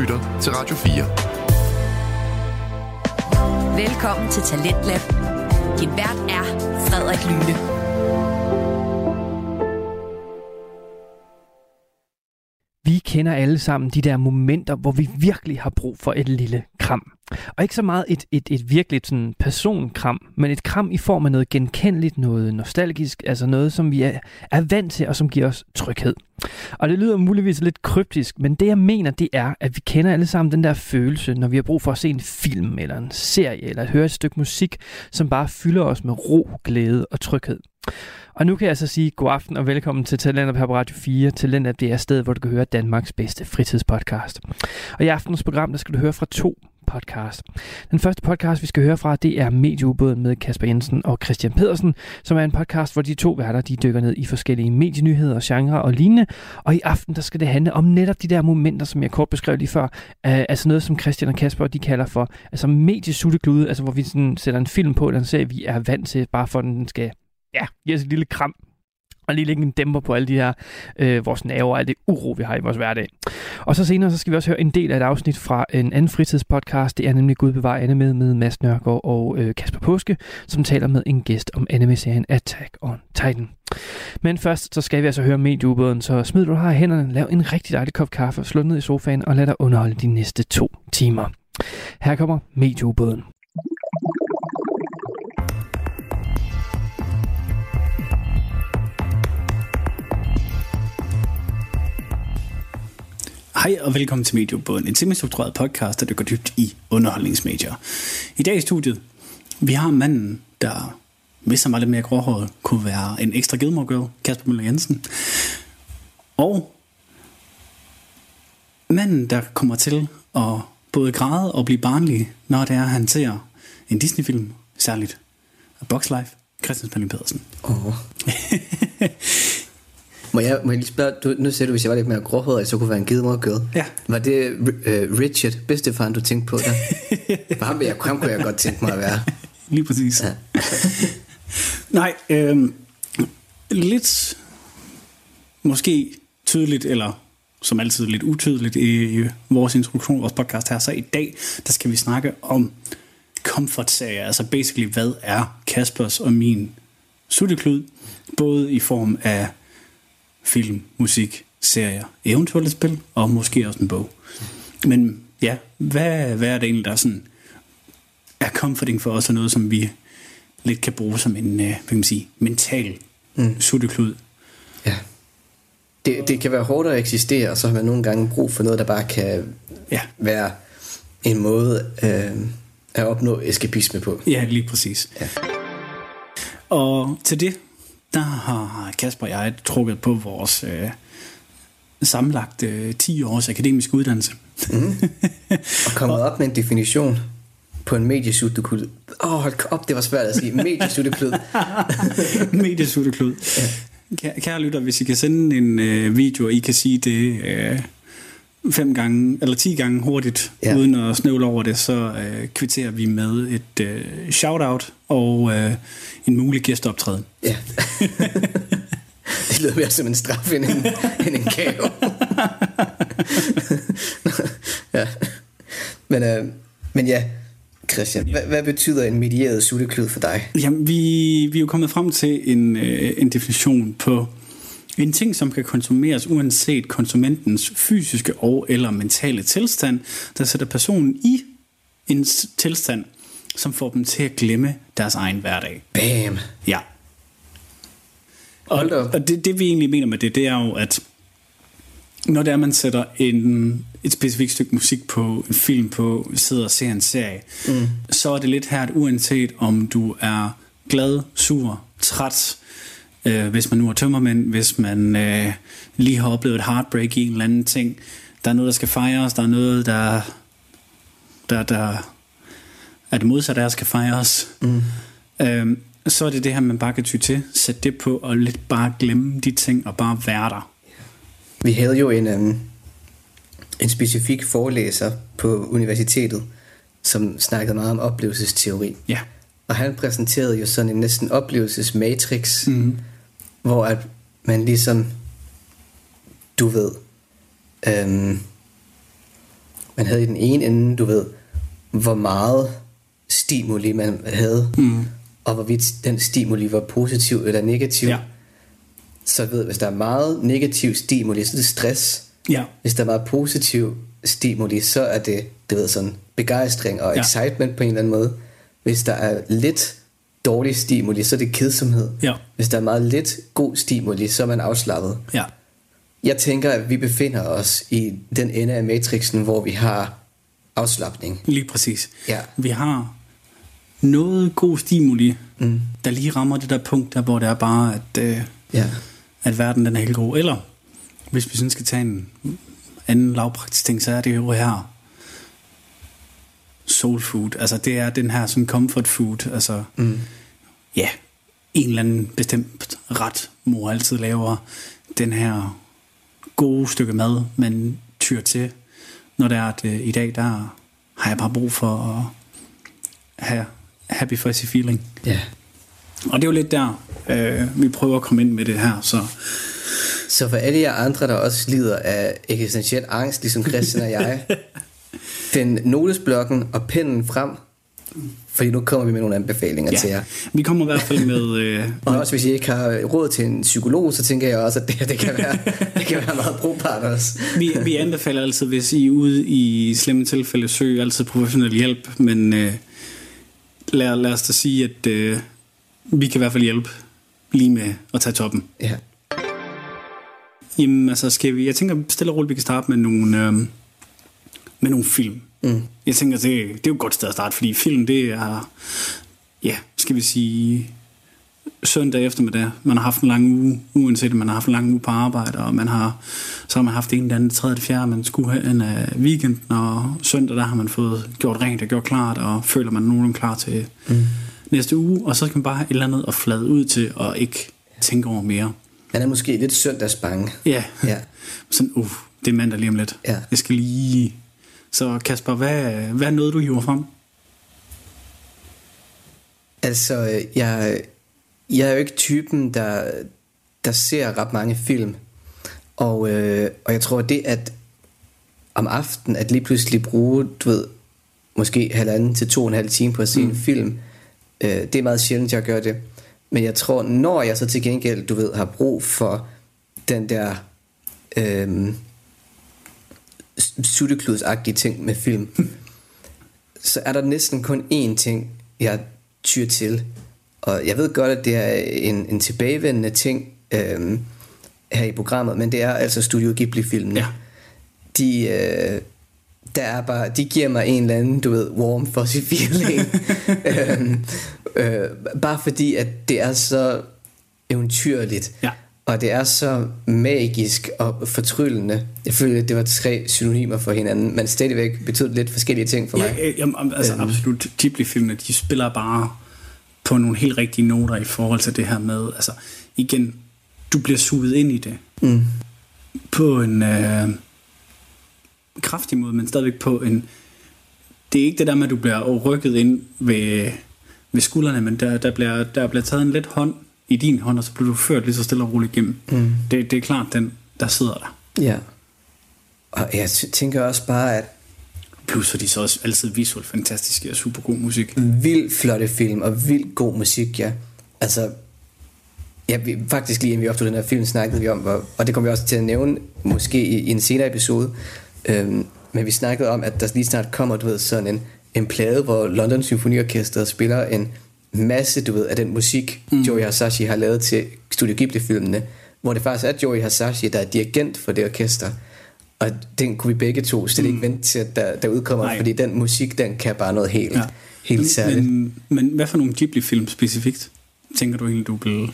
lytter til Radio 4. Velkommen til Talentlab. Din vært er Frederik Lyne. Vi kender alle sammen de der momenter, hvor vi virkelig har brug for et lille kram. Og ikke så meget et, et, et virkelig sådan personkram, men et kram i form af noget genkendeligt, noget nostalgisk, altså noget, som vi er, er vant til, og som giver os tryghed. Og det lyder muligvis lidt kryptisk, men det jeg mener, det er, at vi kender alle sammen den der følelse, når vi har brug for at se en film, eller en serie, eller at høre et stykke musik, som bare fylder os med ro, glæde og tryghed. Og nu kan jeg så sige god aften og velkommen til Talentet på Radio 4. Talentet det er stedet, hvor du kan høre Danmarks bedste fritidspodcast. Og i aftenens program, der skal du høre fra to podcast. Den første podcast, vi skal høre fra, det er Medieubåden med Kasper Jensen og Christian Pedersen, som er en podcast, hvor de to værter de dykker ned i forskellige medienyheder, genre og lignende. Og i aften, der skal det handle om netop de der momenter, som jeg kort beskrev lige før. Uh, altså noget, som Christian og Kasper de kalder for altså mediesutteklude, altså hvor vi sådan sætter en film på, eller en serie, vi er vant til, bare for at den skal ja, give os et lille kram og lige lægge en dæmper på alle de her, øh, vores nerver og alt det uro, vi har i vores hverdag. Og så senere, så skal vi også høre en del af et afsnit fra en anden fritidspodcast. Det er nemlig Gud bevarer anime med, med Mads Nørgaard og øh, Kasper Påske, som taler med en gæst om anime-serien Attack on Titan. Men først, så skal vi altså høre medieubåden, så smid du har i hænderne, lav en rigtig dejlig kop kaffe, slå ned i sofaen og lad dig underholde de næste to timer. Her kommer medieubåden. Hej og velkommen til Mediebåden, en semistruktureret podcast, der dykker dybt i underholdningsmedier. I dag i studiet, vi har manden, der, hvis han var lidt mere gråhåret, kunne være en ekstra Gilmore Girl, Kasper Møller Jensen. Og manden, der kommer til at både græde og blive barnlig, når det er, han ser en Disney-film, særligt A Box Life, Christian Spanning Pedersen. Oh. Må jeg, må jeg lige spørge, du, nu siger du, hvis jeg var lidt mere gråhåret, så kunne være en Gilmore Girl. Ja. Var det uh, Richard, bedstefaren, du tænkte på der? For ham, jeg, ham kunne jeg godt tænke mig at være. Lige præcis. Ja. Nej, øh, lidt måske tydeligt, eller som altid lidt utydeligt i vores introduktion, vores podcast her. Så i dag, der skal vi snakke om comfort-serier. Altså basically, hvad er Kaspers og min sutteklud? Både i form af film, musik, serier, eventuelle spil, og måske også en bog. Men ja, hvad, hvad er det egentlig, der sådan er comforting for os, og noget, som vi lidt kan bruge som en, øh, hvad kan man sige, mental mm. sutteklud? Ja. Det, det kan være hårdt at eksistere, og så har man nogle gange brug for noget, der bare kan ja. være en måde øh, at opnå eskapisme på. Ja, lige præcis. Ja. Og til det, der har Kasper og jeg trukket på vores øh, sammenlagt øh, 10 års akademisk uddannelse. Mm. Og kommet op med en definition på en mediesutteklud. Åh, oh, hold op, det var svært at sige. Mediesutteklud. mediesutteklud. Ja. Kære lytter, hvis I kan sende en øh, video, og I kan sige det øh, fem gange, eller ti gange hurtigt, ja. uden at snøvle over det, så øh, kvitterer vi med et øh, shout-out og øh, en mulig gæsteoptræden. Ja. det lyder mere som en straf end en, end en gave. ja. Men, øh, men ja, Christian, hvad, hvad betyder en medieret sutteklud for dig? Jamen, vi, vi er jo kommet frem til en, øh, en definition på en ting, som kan konsumeres uanset konsumentens fysiske og eller mentale tilstand, der sætter personen i en tilstand, som får dem til at glemme deres egen hverdag. Bam! Ja. Og, og det, det vi egentlig mener med det, det er jo, at når det er, man sætter en, et specifikt stykke musik på, en film på, sidder og ser en serie, mm. så er det lidt her, at uanset om du er glad, sur, træt, øh, hvis man nu er tømmermænd, hvis man øh, lige har oplevet et heartbreak i en eller anden ting, der er noget, der skal fejres, der er noget, der, der, der er det modsatte af, skal fejres. Mm. Øh, så er det det her, man bare kan ty til. Sæt det på og lidt bare glemme de ting og bare være der. Vi havde jo en, um, en specifik forelæser på universitetet, som snakkede meget om oplevelsesteori. Ja. Og han præsenterede jo sådan en næsten oplevelsesmatrix, mm. Hvor at man ligesom, du ved, øhm, man havde i den ene ende, du ved, hvor meget stimuli man havde, mm. og hvorvidt den stimuli var positiv eller negativ. Ja. Så ved, hvis der er meget negativ stimuli, så er det stress. Ja. Hvis der er meget positiv stimuli, så er det, det ved, sådan begejstring og Ja. excitement på en eller anden måde. Hvis der er lidt dårlig stimuli, så er det kedsomhed. Ja. Hvis der er meget lidt god stimuli, så er man afslappet. Ja. Jeg tænker, at vi befinder os i den ende af matrixen, hvor vi har afslappning. Lige præcis. Ja. Vi har noget god stimuli, mm. der lige rammer det der punkt, der hvor det er bare, at, øh, Ja. at verden den er helt god. Eller, hvis vi sådan skal tage en anden lavpraktisk ting, så er det jo her soul food. Altså det er den her sådan comfort food. Altså, mm. ja, en eller anden bestemt ret, mor altid laver. Den her gode stykke mad, man tyr til. Når det er, at øh, i dag, der har jeg bare brug for at have happy fuzzy feeling. ja. Og det er jo lidt der, øh, vi prøver at komme ind med det her. Så Så for alle jer andre, der også lider af eksistentiel angst, ligesom Christian og jeg, find notesblokken og pinden frem, fordi nu kommer vi med nogle anbefalinger ja. til jer. vi kommer i hvert fald med... Øh, Og også hvis I ikke har råd til en psykolog, så tænker jeg også, at det, det, kan, være, det kan være meget brugbart også. vi, vi anbefaler altid, hvis I er ude i slemme tilfælde, søg altid professionel hjælp, men øh, lad, lad os da sige, at øh, vi kan i hvert fald hjælpe lige med at tage toppen. Ja. Jamen, altså, skal vi, jeg tænker stille og roligt, vi kan starte med nogle, øh, med nogle film. Mm. Jeg tænker, det, det er jo et godt sted at starte, fordi film, det er, ja, skal vi sige, søndag eftermiddag. Man har haft en lang uge, uanset om man har haft en lang uge på arbejde, og man har, så har man haft en eller anden, tredje, fjerde, man skulle have en af weekenden, og søndag, der har man fået gjort rent og gjort klart, og føler man nogenlunde klar til mm. næste uge, og så skal man bare have et eller andet at flade ud til, og ikke tænke over mere. Man er måske lidt søndagsbange. Ja, Ja. sådan, uh, det er mandag lige om lidt. Ja. Jeg skal lige... Så Kasper, hvad, hvad noget, du hiver frem? Altså, øh, jeg, jeg er jo ikke typen, der, der ser ret mange film. Og, øh, og jeg tror, det at om aftenen, at lige pludselig bruge, du ved, måske halvanden til to og en halv time på at se mm. en film, øh, det er meget sjældent, jeg gør det. Men jeg tror, når jeg så til gengæld, du ved, har brug for den der øh, suttekludsagtige ting med film, så er der næsten kun én ting, jeg tyr til. Og jeg ved godt, at det er en, en tilbagevendende ting øhm, her i programmet, men det er altså Studio Ghibli-filmene. Ja. De, øh, der er bare, de giver mig en eller anden, du ved, warm fuzzy feeling. øhm, øh, bare fordi, at det er så eventyrligt. Ja. Og det er så magisk og fortryllende. Jeg føler, at det var tre synonymer for hinanden, men stadigvæk betød lidt forskellige ting for mig. Ja, jamen, altså øhm. absolut. Ghibli-filmene, de spiller bare på nogle helt rigtige noter i forhold til det her med, altså igen, du bliver suget ind i det. Mm. På en øh, kraftig måde, men stadigvæk på en... Det er ikke det der med, at du bliver rykket ind ved, ved skuldrene, men der, der, bliver, der bliver taget en let hånd i din hånd, og så bliver du ført lige så stille og roligt igennem. Mm. Det, det er klart, den der sidder der. Ja. Og jeg tænker også bare, at Plus, at de så også altid visuelt fantastiske og super god musik. vildt flotte film og vildt god musik, ja. Altså, ja, vi, faktisk lige inden vi optog den her film, snakkede vi om, hvor, og det kommer vi også til at nævne, måske i, i en senere episode, øhm, men vi snakkede om, at der lige snart kommer, du ved, sådan en, en plade, hvor London Symfoniorkestret spiller en masse, du ved, af den musik, mm. Joey Hasashi har lavet til Studio Ghibli-filmene, hvor det faktisk er Joey Hasashi, der er dirigent for det orkester. Og den kunne vi begge to slet ikke vente til, at der, der udkommer, Nej. fordi den musik, den kan bare noget helt, ja. helt særligt. Men, men hvad for nogle Ghibli-film specifikt, tænker du egentlig, du vil...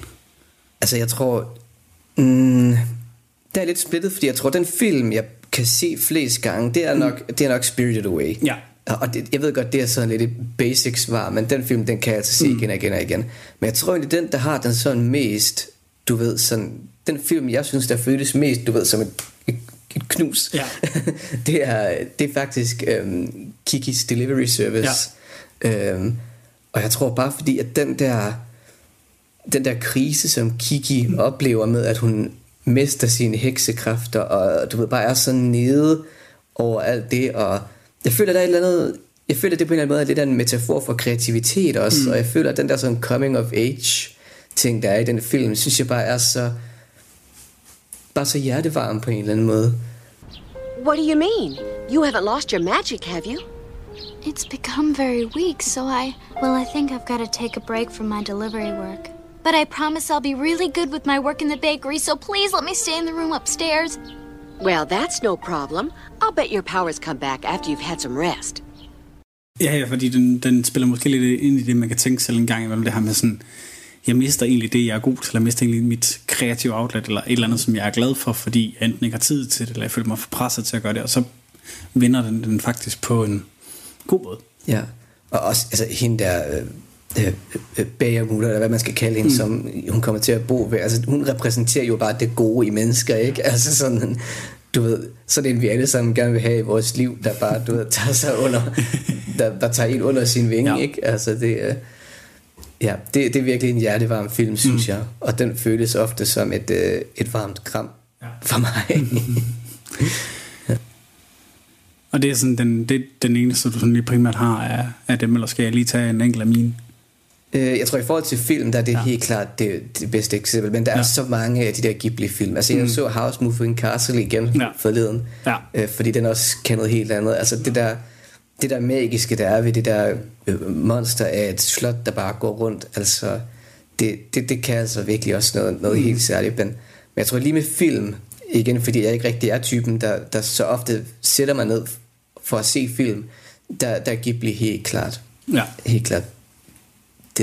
Altså, jeg tror... Mm, det er lidt splittet, fordi jeg tror, den film, jeg kan se flest gange, det er nok, det er nok Spirited Away. Ja. Og det, jeg ved godt, det er sådan lidt et basic svar, men den film, den kan jeg altså se mm. igen og igen og igen. Men jeg tror egentlig, den, der har den sådan mest, du ved, sådan, den film, jeg synes, der føles mest, du ved, som et, et, et knus, Ja. det, er, det er faktisk øhm, Kikis Delivery Service. Ja. Øhm, og jeg tror bare, fordi at den der, den der krise, som Kiki mm. oplever med, at hun mister sine heksekræfter, og du ved, bare er så nede over alt det, og jeg føler, der er et eller andet, jeg føler, det på en eller anden måde er lidt af en metafor for kreativitet også, mm. og jeg føler, at den der sådan coming of age ting, der er i den film, synes jeg bare er så, bare så hjertevarm på en eller anden måde. What do you mean? You haven't lost your magic, have you? It's become very weak, so I. Well, I think I've got to take a break from my delivery work. But I promise I'll be really good with my work in the bakery, so please let me stay in the room upstairs. Well, that's no problem. I'll bet your powers come back after you've had some rest. Ja, ja, fordi den, den spiller måske lidt ind i det, man kan tænke selv en gang imellem det her med sådan, jeg mister egentlig det, jeg er god til, jeg mister egentlig mit kreative outlet, eller et eller andet, som jeg er glad for, fordi jeg enten ikke har tid til det, eller jeg føler mig for presset til at gøre det, og så vinder den, den faktisk på en god måde. Ja, og også altså, hende der... Øh, øh, bagermutter, eller hvad man skal kalde hende, mm. som hun kommer til at bo ved. Altså, hun repræsenterer jo bare det gode i mennesker, ikke? Altså sådan, du ved, sådan en vi alle sammen gerne vil have i vores liv, der bare, du ved, tager sig under, der, der tager en under sin vinge, ja. ikke? Altså det, øh, ja, det, det er virkelig en hjertevarm film, synes mm. jeg, og den føles ofte som et, øh, et varmt kram ja. for mig. ja. Og det er sådan den, det, den eneste, du sådan lige primært har af, af dem, eller skal jeg lige tage en enkelt af mine? Øh, jeg tror i forhold til film, der er det ja. helt klart det, det bedste eksempel, men der ja. er så mange af de der Ghibli-film. Altså jeg mm. så House Moving Castle igen ja. forleden, ja. Øh, fordi den også kan noget helt andet. Altså det der, det der magiske, der er ved det der øh, monster af et slot, der bare går rundt, altså det, det, det kan altså virkelig også noget, noget mm. helt særligt. Men, men jeg tror lige med film, igen fordi jeg ikke rigtig er typen, der, der så ofte sætter mig ned for at se film, der, der Ghibli helt klart. Ja. Helt klart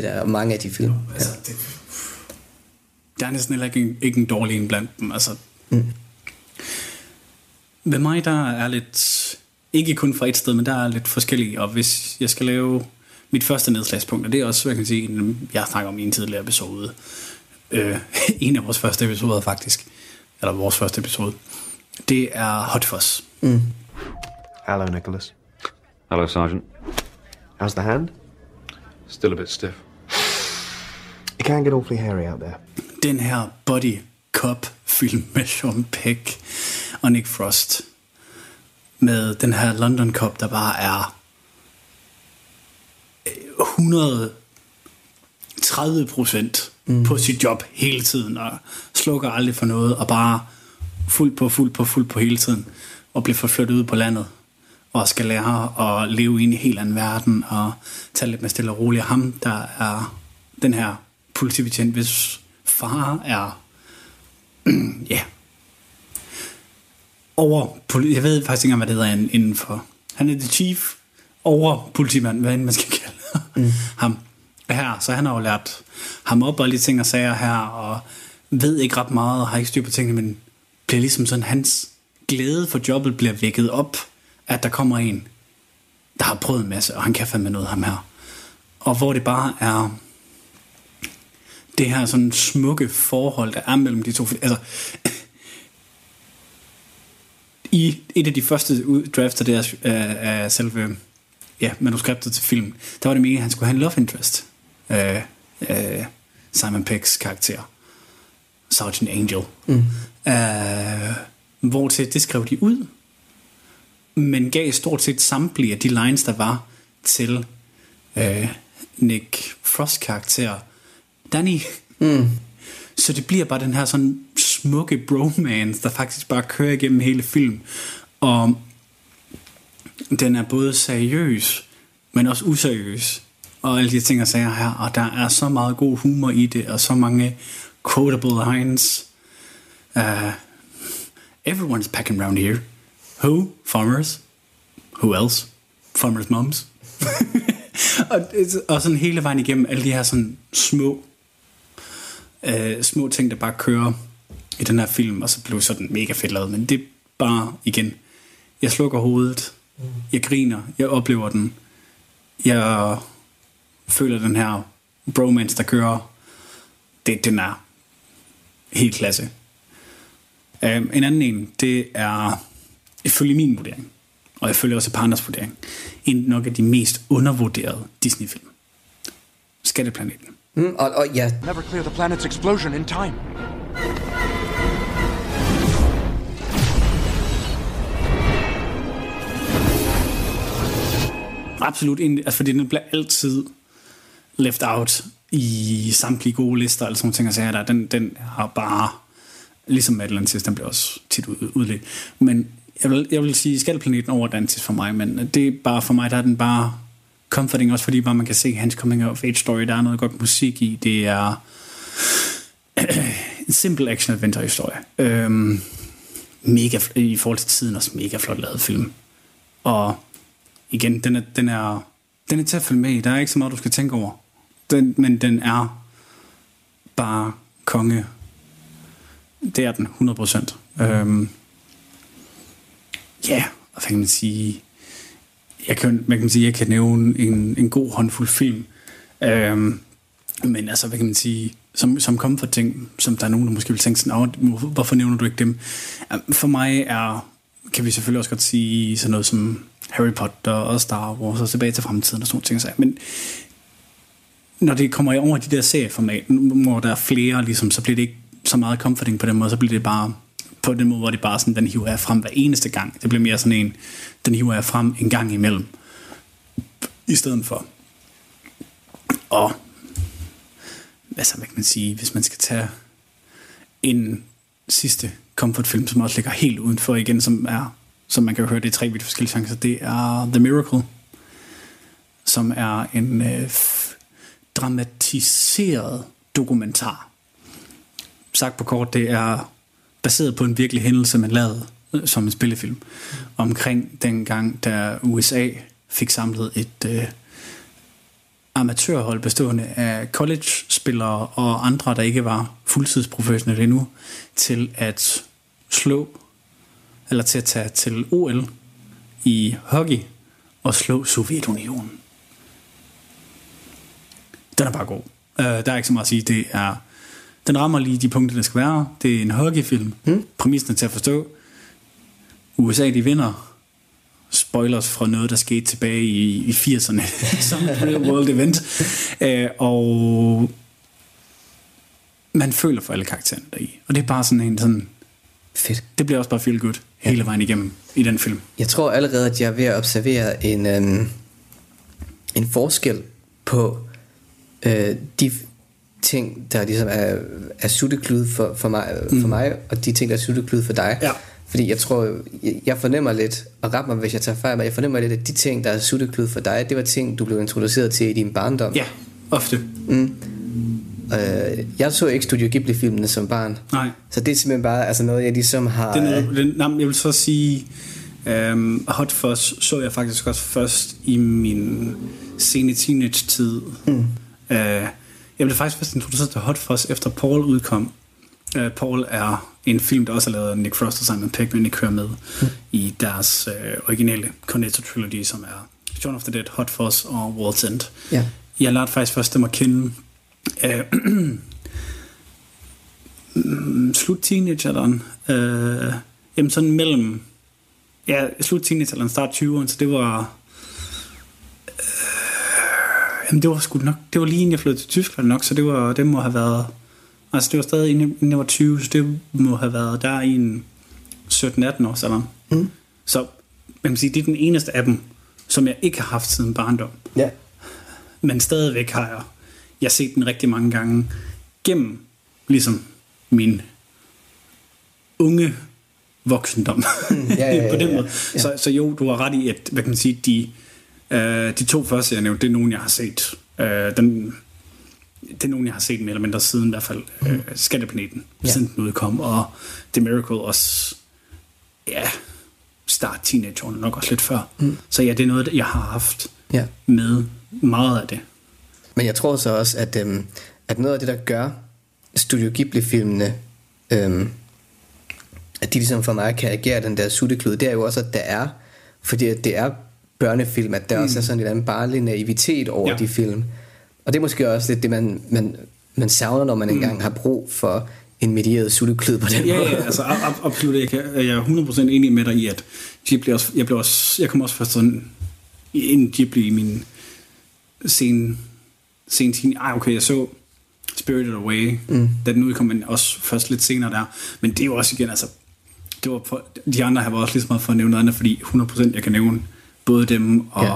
det der mange af de film. Ja, altså, det, der er næsten heller ikke en, ikke en dårlig en blandt dem. Altså, mm. Ved mig, der er lidt, ikke kun fra et sted, men der er lidt forskellige, og hvis jeg skal lave mit første nedslagspunkt, og det er også, hvad jeg kan sige, jeg snakker om i en tidligere episode, øh, en af vores første episoder faktisk, eller vores første episode, det er Hot Fuzz. Mm. Hello, Nicholas. Hello, Sergeant. How's the hand? Still a bit stiff. Can get awfully hairy out there. Den her body cop film med Sean Peck og Nick Frost med den her London Cop, der bare er 130 øh, procent mm. på sit job hele tiden, og slukker aldrig for noget, og bare fuld på, fuld på, fuld på hele tiden, og bliver forflyttet ud på landet og skal lære at leve i en helt anden verden, og tage lidt med stille og roligt. Ham, der er den her politibetjent, hvis far er, ja, over, jeg ved faktisk ikke hvad det hedder inden for, han er the chief over politimand, hvad end man skal kalde mm. ham her, så han har jo lært ham op og lige ting og sager her, og ved ikke ret meget, og har ikke styr på tingene, men bliver ligesom sådan, hans glæde for jobbet bliver vækket op at der kommer en, der har prøvet en masse, og han kan fandme noget ham her. Og hvor det bare er det her sådan smukke forhold, der er mellem de to. Altså, i et af de første drafts af, deres, af, af selve ja, manuskriptet til film, der var det meningen, at han skulle have en love interest. Uh, uh, Simon Peggs karakter. Sergeant Angel. Mm. Uh, hvor til det skrev de ud, men gav stort set samtlige af de lines, der var til øh, Nick Frost karakter Danny. Mm. Så det bliver bare den her sådan smukke bromance, der faktisk bare kører igennem hele film. Og den er både seriøs, men også useriøs. Og alle de ting, jeg siger her. Og der er så meget god humor i det, og så mange quotable lines. Uh, everyone's packing around here. Who? Farmers. Who else? Farmers moms. og, og sådan hele vejen igennem alle de her sådan små øh, små ting, der bare kører i den her film, og så blev sådan mega fedt lavet. Men det er bare, igen, jeg slukker hovedet, jeg griner, jeg oplever den, jeg føler den her bromance, der kører, det, den er helt klasse. Um, en anden en, det er ifølge min vurdering, og ifølge også Partners vurdering, en nok af de mest undervurderede Disney-film. Skatteplaneten. Mm, og, og ja. Never clear the planet's explosion in time. absolut altså fordi den bliver altid left out i samtlige gode lister, eller sådan nogle ting, og sager der. Den, den har bare, ligesom Atlantis, den bliver også tit ud, udledt. Men jeg vil, jeg vil sige Skatplaneten over Atlantis for mig, men det er bare for mig, der er den bare comforting, også fordi bare man kan se hans coming of age story, der er noget godt musik i, det er en simpel action adventure historie. Øhm, mega, i forhold til tiden også mega flot lavet film. Og igen, den er, den er, den er til at følge med i. Der er ikke så meget, du skal tænke over. Den, men den er bare konge. Det er den, 100%. Øhm, ja, yeah, og hvad kan man sige? Jeg kan, man kan sige, jeg kan nævne en, en god håndfuld film. Øhm, men altså, hvad kan man sige? Som, som comfort ting, som der er nogen, der måske vil tænke sådan, hvorfor nævner du ikke dem? Øhm, for mig er, kan vi selvfølgelig også godt sige sådan noget som Harry Potter og Star Wars og tilbage til fremtiden og sådan noget ting. Men når det kommer over de der serieformat, hvor der er flere, ligesom, så bliver det ikke så meget comforting på den måde, så bliver det bare på den måde, hvor det bare sådan, den hiver jeg frem hver eneste gang. Det bliver mere sådan en, den hiver jeg frem en gang imellem. I stedet for. Og altså, hvad kan man sige, hvis man skal tage en sidste comfortfilm, som også ligger helt udenfor igen, som er, som man kan høre, det er tre vidt forskellige chancer, det er The Miracle, som er en øh, dramatiseret dokumentar. Sagt på kort, det er baseret på en virkelig hændelse, man lavede øh, som en spillefilm, omkring den gang, da USA fik samlet et øh, amatørhold bestående af college-spillere og andre, der ikke var fuldtidsprofessionelle endnu, til at slå, eller til at tage til OL i hockey og slå Sovjetunionen. Den er bare god. Uh, der er ikke så meget at sige. Det er, den rammer lige de punkter, der skal være. Det er en hockeyfilm. Mm. Præmissen er til at forstå. USA, de vinder. Spoilers fra noget, der skete tilbage i, i 80'erne. som et real world event. Uh, og man føler for alle karaktererne deri. Og det er bare sådan en sådan... Fedt. Det bliver også bare feel good hele vejen igennem i den film. Jeg tror allerede, at jeg er ved at observere en, øhm, en forskel på øh, de ting, der ligesom er, er sutteklud for, for, mig, mm. for mig, og de ting, der er sutteklud for dig. Ja. Fordi jeg tror, jeg, jeg fornemmer lidt, og ret mig, hvis jeg tager fejl, men jeg fornemmer lidt, at de ting, der er sutteklud for dig, det var ting, du blev introduceret til i din barndom. Ja, ofte. Mm. Øh, jeg så ikke Studio Ghibli-filmene som barn. Nej. Så det er simpelthen bare altså noget, jeg ligesom har... Er noget, den, nej, jeg vil så sige, um, Hot Fuzz så jeg faktisk også først i min sene teenage-tid. Mm. Uh, jeg blev faktisk først introduceret til Hot Fuzz, efter Paul udkom. Uh, Paul er en film, der også er lavet af Nick Frost og Simon Pegg, men ikke hører med mm. i deres uh, originale Cornetto Trilogy, som er Shaun of the Dead, Hot Fuzz og World's End. Ja. Jeg lærte faktisk først dem at kende uh, slut teenagealderen. Uh, jamen sådan mellem ja, slut teenagealderen, start 20'erne, så det var Jamen det var sgu nok, det var lige inden jeg flyttede til Tyskland nok, så det, var, det må have været, altså det var stadig inden jeg var 20, så det må have været der i en 17-18 år sådan. Mm. Så man kan sige, det er den eneste af dem, som jeg ikke har haft siden barndom. Ja. Men stadigvæk har jeg, jeg har set den rigtig mange gange gennem ligesom min unge voksendom. Mm, ja, ja, ja, på den måde. Ja, ja. Så, så jo, du har ret i, at hvad kan man sige, de, Øh, de to første, jeg nævnte, det er nogen, jeg har set. Øh, den, det er nogen, jeg har set mere eller mindre siden i hvert fald øh, mm. Skatteplaneten, ja. siden den udkom, og The Miracle også, ja, start teenageårene nok også lidt før. Mm. Så ja, det er noget, jeg har haft ja. med meget af det. Men jeg tror så også, at, øhm, at noget af det, der gør Studio Ghibli-filmene, øhm, at de ligesom for mig kan agere den der sutteklud, det er jo også, at der er, fordi det er børnefilm, at der mm. også er sådan en anden barnlig naivitet over ja. de film. Og det er måske også lidt det, man, man, man savner, når man mm. engang har brug for en medieret sutteklud på den ja, måde. Ja, altså ab- absolut. Jeg, kan, jeg er 100% enig med dig i, at Ghibli også, jeg, blev også, jeg kom også først sådan ind Ghibli i min sen, sen teen. Ej, okay, jeg så Spirited Away, mm. da den udkom, men også først lidt senere der. Men det er jo også igen, altså, det var for, de andre har også lige så meget for at nævne noget andet, fordi 100% jeg kan nævne både dem og ja.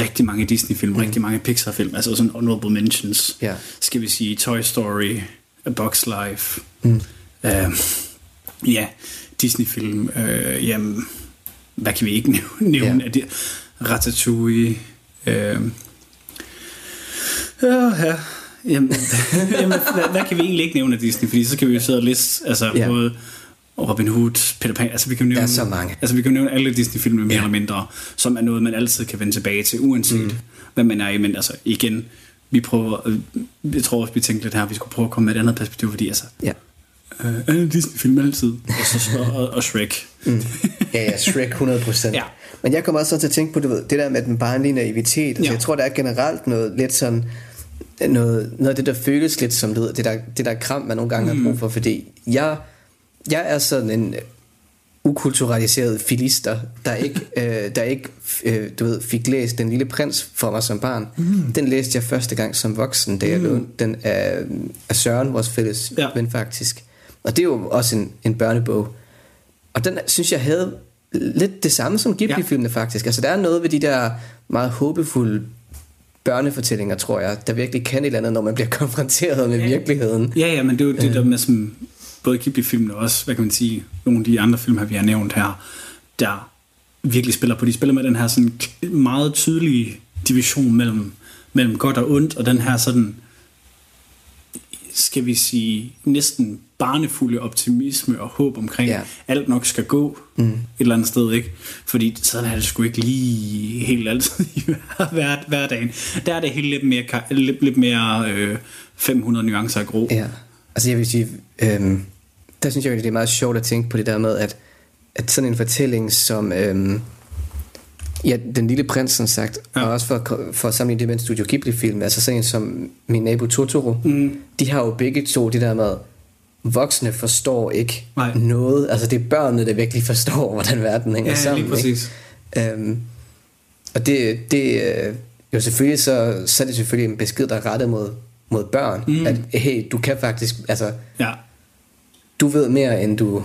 rigtig mange Disney-film, mm. rigtig mange Pixar-film, altså sådan honorable mentions. Ja. Skal vi sige Toy Story, A Bug's Life, mm. øh, ja, Disney-film, øh, jamen, hvad kan vi ikke nævne? nævne Ja. ja. Ratatouille, øh, ja, ja. Jamen, jamen hvad, hvad, kan vi egentlig ikke nævne af Disney? Fordi så kan vi jo sidde og liste, altså ja. både Robin Hood, Peter Pan, altså vi kan nævne, Der er så mange. Altså vi kan nævne alle Disney-filmer mere Ja. eller mindre, som er noget, man altid kan vende tilbage til, uanset mm. hvad man er i. Men altså igen, vi prøver, øh, jeg tror også, vi tænkte lidt her, at vi skulle prøve at komme med et andet perspektiv, fordi altså, Ja. øh, alle Disney-film altid, og, så, og, og, Shrek. Mm. Ja, ja, Shrek 100%. Ja. Men jeg kommer også så til at tænke på, du ved, det der med den barnlige naivitet. Altså, Ja. Jeg tror, der er generelt noget lidt sådan, noget, noget af det, der føles lidt som, ved, det der, det der kram, man nogle gange mm. har brug for, fordi jeg, jeg er sådan en ukulturaliseret filister, der ikke, øh, der ikke øh, du ved, fik læst Den Lille Prins for mig som barn. Mm. Den læste jeg første gang som voksen, da jeg mm. lånte den af, af Søren, vores fælles ja. Ven faktisk. Og det er jo også en, en børnebog. Og den synes jeg havde lidt det samme som Ghibli-filmene ja. faktisk. Altså der er noget ved de der meget håbefulde børnefortællinger, tror jeg, der virkelig kan et eller andet, når man bliver konfronteret med ja. virkeligheden. Ja, ja, men det er jo det der med som både Ghibli-filmene og også, hvad kan man sige, nogle af de andre film, her, vi har nævnt her, der virkelig spiller på. De spiller med den her sådan meget tydelige division mellem, mellem godt og ondt, og den her sådan, skal vi sige, næsten barnefulde optimisme og håb omkring, ja. alt nok skal gå mm. et eller andet sted, ikke? Fordi sådan er det sgu ikke lige helt altid i hver, hverdagen. Der er det helt lidt mere, lidt, lidt mere øh, 500 nuancer af grå. Ja, altså jeg vil sige, øhm, der synes jeg det er meget sjovt at tænke på det der med, at, at sådan en fortælling som, øhm, ja, Den Lille Prins, som sagt, ja. og også for, for at sammenligne det med en Studio Ghibli-film, altså sådan en som Min Nabo Totoro, mm. de har jo begge to det der med, voksne forstår ikke Nej. noget, altså det er børnene, der virkelig forstår, hvordan verden hænger Ja, sammen. lige præcis. Ikke? Øhm, og det, det øh, jo selvfølgelig så, så er det selvfølgelig en besked, der er rettet mod, mod børn, mm. at hey, du kan faktisk, altså Ja. Du ved mere, end du,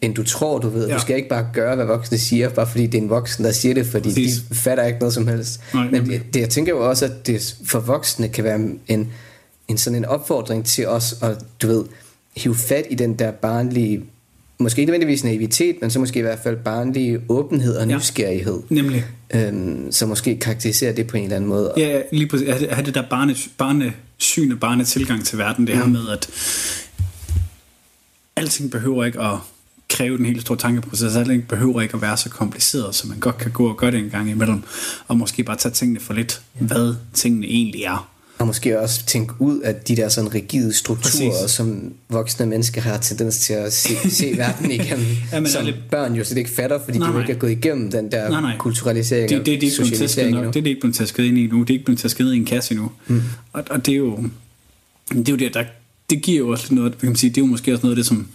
end du tror, du ved. Ja. Ja. Du skal ikke bare gøre, hvad voksne siger, bare fordi det er en voksen, der siger det, fordi Præcis. de fatter ikke noget som helst. Nej, Men det, det, jeg tænker jo også, at det for voksne kan være en, en sådan en opfordring til os at, du ved, hive fat i den der barnlige, måske ikke nødvendigvis naivitet, men så måske i hvert fald barnlige åbenhed og Ja. nysgerrighed, Nemlig. øhm, som måske karakteriserer det på en eller anden måde. Ja, ja, lige præcis. Det, have det der barne, barnesyn og barnetilgang til verden, det her med, at alting behøver ikke at kræve den helt store tankeproces. Alting behøver ikke at være så kompliceret, så man godt kan gå og gøre det en gang imellem, og måske bare tage tingene for lidt, hvad tingene egentlig er. Og måske også tænke ud af de der sådan rigide strukturer, Præcis. som voksne mennesker har tendens til at se, se verden igennem, Ja, men som alle- børn jo slet ikke fatter, fordi Nej, de jo ikke er gået igennem den der Nej, nej. kulturalisering Det, det, det, er ikke blevet nok, det er det ikke blevet tasket ind i nu. Det er ikke blevet tasket ind i en kasse endnu. Mm. Og, og det er jo det er jo det, der, det giver jo også lidt noget, kan man sige, det er jo måske også noget af det, som